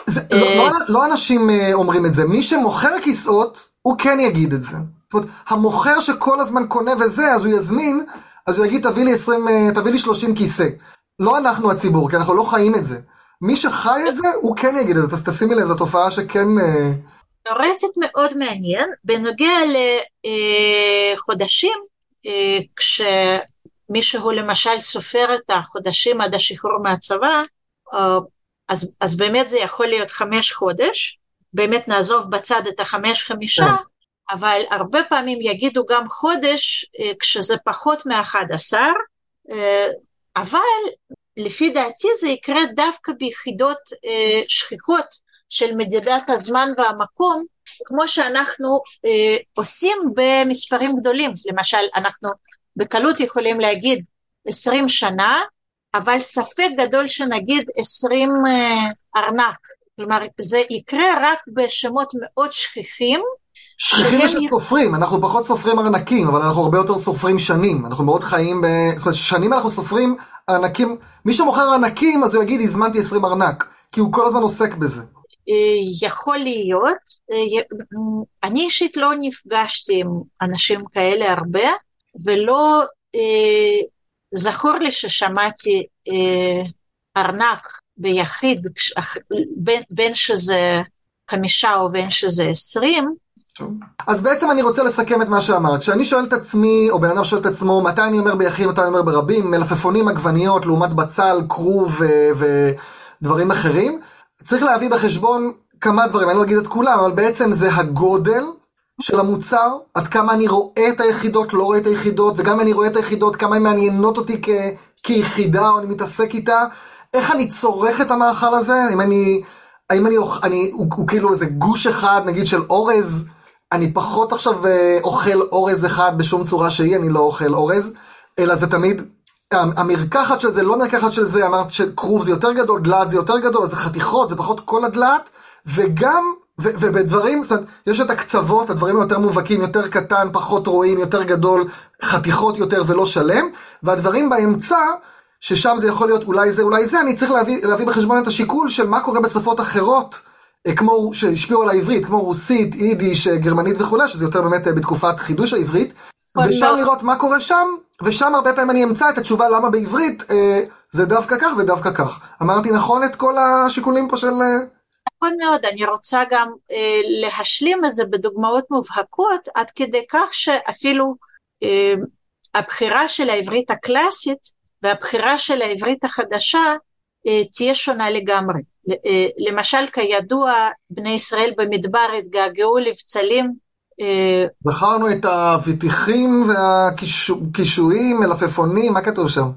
זה, לא, לא, לא אנשים אומרים את זה, מי שמוכר כיסאות, הוא כן יגיד את זה. זאת אומרת, המוכר שכל הזמן קונה וזה, אז הוא יזמין, אז הוא יגיד, תביא לי, 20, תביא לי 30 כיסא. לא אנחנו הציבור, כי אנחנו לא חיים את זה. מי שחי את זה, הוא כן יגיד את זה. אז תשימי לב, זו תופעה שכן... תיאורטית מאוד מעניין, בנוגע לחודשים, כשמישהו למשל סופר את החודשים עד השחרור מהצבא, אז, אז באמת זה יכול להיות חמש חודש, באמת נעזוב בצד את החמש חמישה, אבל הרבה פעמים יגידו גם חודש כשזה פחות מאחד עשר, אבל לפי דעתי זה יקרה דווקא ביחידות שכיחות של מדידת הזמן והמקום, כמו שאנחנו אה, עושים במספרים גדולים. למשל, אנחנו בקלות יכולים להגיד 20 שנה, אבל ספק גדול שנגיד 20 אה, ארנק. כלומר, זה יקרה רק בשמות מאוד שכיחים. שכיחים שסופרים, אנחנו פחות סופרים ארנקים, אבל אנחנו הרבה יותר סופרים שנים. אנחנו מאוד חיים ב... זאת אומרת, שנים אנחנו סופרים ארנקים. מי שמוכר ארנקים, אז הוא יגיד, הזמנתי 20 ארנק, כי הוא כל הזמן עוסק בזה. יכול להיות, אני אישית לא נפגשתי עם אנשים כאלה הרבה, ולא זכור לי ששמעתי ארנק ביחיד, בין, בין שזה חמישה או בין שזה עשרים. אז בעצם אני רוצה לסכם את מה שאמרת. כשאני שואל את עצמי, או בן אדם שואל את עצמו, מתי אני אומר ביחיד, מתי אני אומר ברבים, מלפפונים, עגבניות, לעומת בצל, כרוב ודברים אחרים. צריך להביא בחשבון כמה דברים, אני לא אגיד את כולם, אבל בעצם זה הגודל של המוצר, עד כמה אני רואה את היחידות, לא רואה את היחידות, וגם אם אני רואה את היחידות, כמה הן מעניינות אותי כ- כיחידה, או אני מתעסק איתה, איך אני צורך את המאכל הזה, אם אני, האם אני, אני הוא, הוא כאילו איזה גוש אחד, נגיד של אורז, אני פחות עכשיו אוכל אורז אחד בשום צורה שהיא, אני לא אוכל אורז, אלא זה תמיד המרקחת של זה, לא מרקחת של זה, אמרת שכרוב זה יותר גדול, דלעת זה יותר גדול, אז זה חתיכות, זה פחות כל הדלעת, וגם, ובדברים, זאת אומרת, יש את הקצוות, הדברים היותר מובהקים, יותר קטן, פחות רואים, יותר גדול, חתיכות יותר ולא שלם, והדברים באמצע, ששם זה יכול להיות אולי זה, אולי זה, אני צריך להביא, להביא בחשבון את השיקול של מה קורה בשפות אחרות, כמו שהשפיעו על העברית, כמו רוסית, יידיש, גרמנית וכולי, שזה יותר באמת בתקופת חידוש העברית, ושם לראות מה קורה שם, ושם הרבה פעמים אני אמצא את התשובה למה בעברית אה, זה דווקא כך ודווקא כך. אמרתי נכון את כל השיקולים פה של... נכון מאוד, אני רוצה גם אה, להשלים את זה בדוגמאות מובהקות, עד כדי כך שאפילו אה, הבחירה של העברית הקלאסית והבחירה של העברית החדשה תהיה שונה לגמרי. למשל, כידוע, בני ישראל במדבר התגעגעו לבצלים. בחרנו את האבטיחים והקישואים, מלפפונים, מה כתוב שם?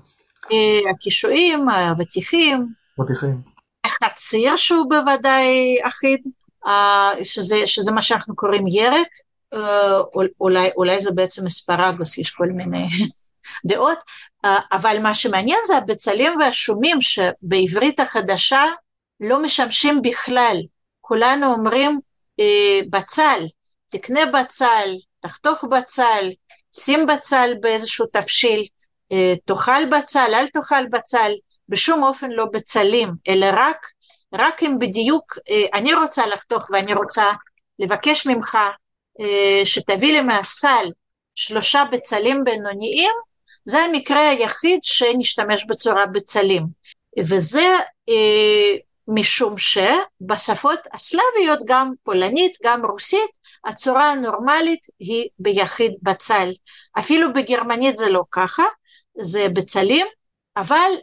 הקישואים, האבטיחים. אבטיחים. חציר שהוא בוודאי אחיד, שזה, שזה מה שאנחנו קוראים ירק, אולי, אולי זה בעצם אספרגוס, יש כל מיני דעות, אבל מה שמעניין זה הבצלים והשומים שבעברית החדשה לא משמשים בכלל. כולנו אומרים בצל, תקנה בצל, תחתוך בצל, שים בצל באיזשהו תבשיל, תאכל בצל, אל תאכל בצל, בשום אופן לא בצלים, אלא רק, רק אם בדיוק אני רוצה לחתוך ואני רוצה לבקש ממך שתביא לי מהסל שלושה בצלים בינוניים, זה המקרה היחיד שנשתמש בצורה בצלים. וזה אה, משום שבשפות הסלאביות, גם פולנית, גם רוסית, הצורה הנורמלית היא ביחיד בצל. אפילו בגרמנית זה לא ככה, זה בצלים, אבל אה,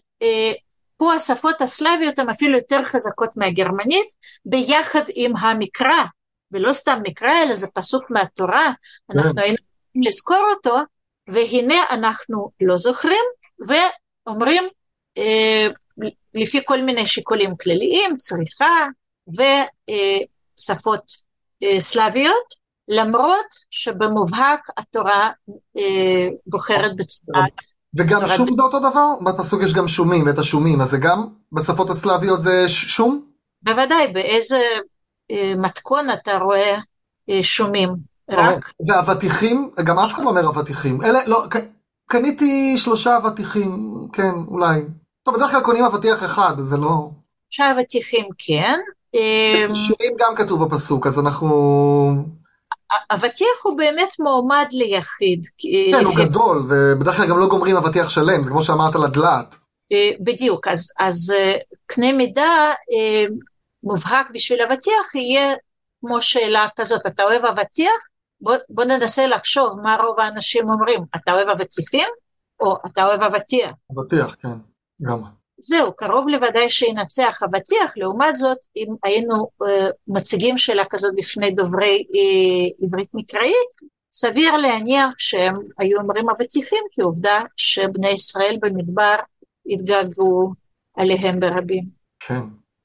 פה השפות הסלאביות הן אפילו יותר חזקות מהגרמנית, ביחד עם המקרא, ולא סתם מקרא, אלא זה פסוק מהתורה, אנחנו היינו צריכים לזכור אותו, והנה אנחנו לא זוכרים, ואומרים אה, לפי כל מיני שיקולים כלליים, צריכה ושפות אה, סלאביות, למרות שבמובהק התורה אה, בוחרת בצורה... וגם שום זה אותו דבר? בפסוק יש גם שומים, ואת השומים, אז זה גם בשפות הסלאביות זה שום? בוודאי, באיזה מתכון אתה רואה שומים. רק... ואבטיחים, גם אף אחד לא אומר אבטיחים. אלה, לא, קניתי שלושה אבטיחים, כן, אולי. טוב, בדרך כלל קונים אבטיח אחד, זה לא... שלושה אבטיחים, כן. שומים גם כתוב בפסוק, אז אנחנו... אבטיח הוא באמת מועמד ליחיד. כן, הוא גדול, ובדרך כלל גם לא גומרים אבטיח שלם, זה כמו שאמרת לדלעת. בדיוק, אז, אז קנה מידה מובהק בשביל אבטיח יהיה כמו שאלה כזאת, אתה אוהב אבטיח? בוא, בוא ננסה לחשוב מה רוב האנשים אומרים, אתה אוהב אבטיחים או אתה אוהב אבטיח? אבטיח, כן, גם. זהו, קרוב לוודאי שינצח אבטיח, לעומת זאת, אם היינו אה, מציגים שאלה כזאת בפני דוברי אה, עברית מקראית, סביר להניח שהם היו אומרים אבטיחים, כי עובדה שבני ישראל במדבר התגעגעו עליהם ברבים. כן.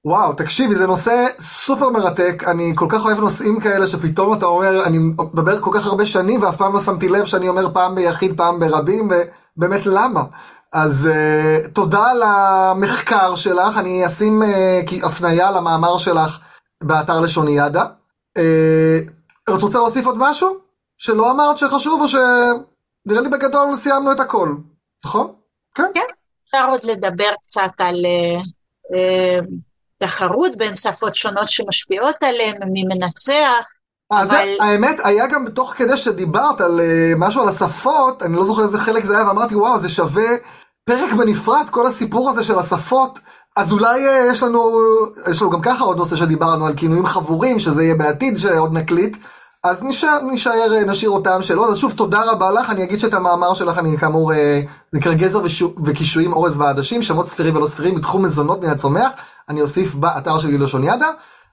וואו, תקשיבי, זה נושא סופר מרתק, אני כל כך אוהב נושאים כאלה שפתאום אתה אומר, אני מדבר כל כך הרבה שנים ואף פעם לא שמתי לב שאני אומר פעם ביחיד, פעם ברבים, ובאמת למה? אז uh, תודה על המחקר שלך, אני אשים uh, הפנייה למאמר שלך באתר לשוניאדה. Uh, את רוצה להוסיף עוד משהו? שלא אמרת שחשוב או שנראה לי בגדול סיימנו את הכל, נכון? כן. כן, אפשר עוד לדבר קצת על... Uh, uh... תחרות בין שפות שונות שמשפיעות עליהן, מי מנצח. אז אבל... האמת, היה גם תוך כדי שדיברת על uh, משהו על השפות, אני לא זוכר איזה חלק זה היה, ואמרתי, וואו, זה שווה פרק בנפרד, כל הסיפור הזה של השפות. אז אולי uh, יש לנו, יש לנו גם ככה עוד נושא שדיברנו על כינויים חבורים, שזה יהיה בעתיד שעוד נקליט. אז נשאר, נשאר, אה, נשאיר אותם שאלות. אז שוב, תודה רבה לך. אני אגיד שאת המאמר שלך, אני כאמור, זה נקרא גזר וקישואים, אורז ועדשים, שמות ספירים ולא ספירים, בתחום מזונות מן הצומח. אני אוסיף באתר של לשוני ידע.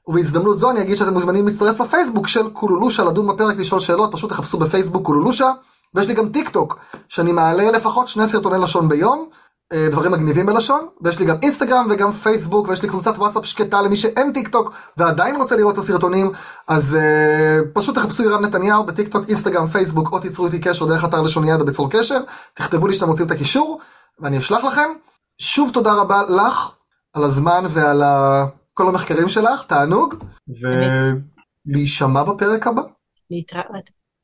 ובהזדמנות זו אני אגיד שאתם מוזמנים להצטרף לפייסבוק של קולולושה, לדון בפרק, לשאול שאלות, פשוט תחפשו בפייסבוק קולולושה. ויש לי גם טיק טוק, שאני מעלה לפחות שני סרטוני לשון ביום. אה, דברים מגניבים בלשון, ויש לי גם אינסטגרם וגם פייסבוק, ויש לי קבוצת וואטסאפ שקטה למי שאין טיק טוק ועדיין רוצה לראות את הסרטונים, אז אה, פשוט תחפשו ירם נתניהו בטיק טוק, אינסטגרם, פייסבוק, או תיצרו איתי קשר דרך אתר לשוני ידע בצור קשר, תכתבו לי שאתם רוצים את הקישור, ואני אשלח לכם. שוב תודה רבה לך על הזמן ועל ה... כל המחקרים שלך, תענוג, ולהישמע בפרק הבא. להתראות.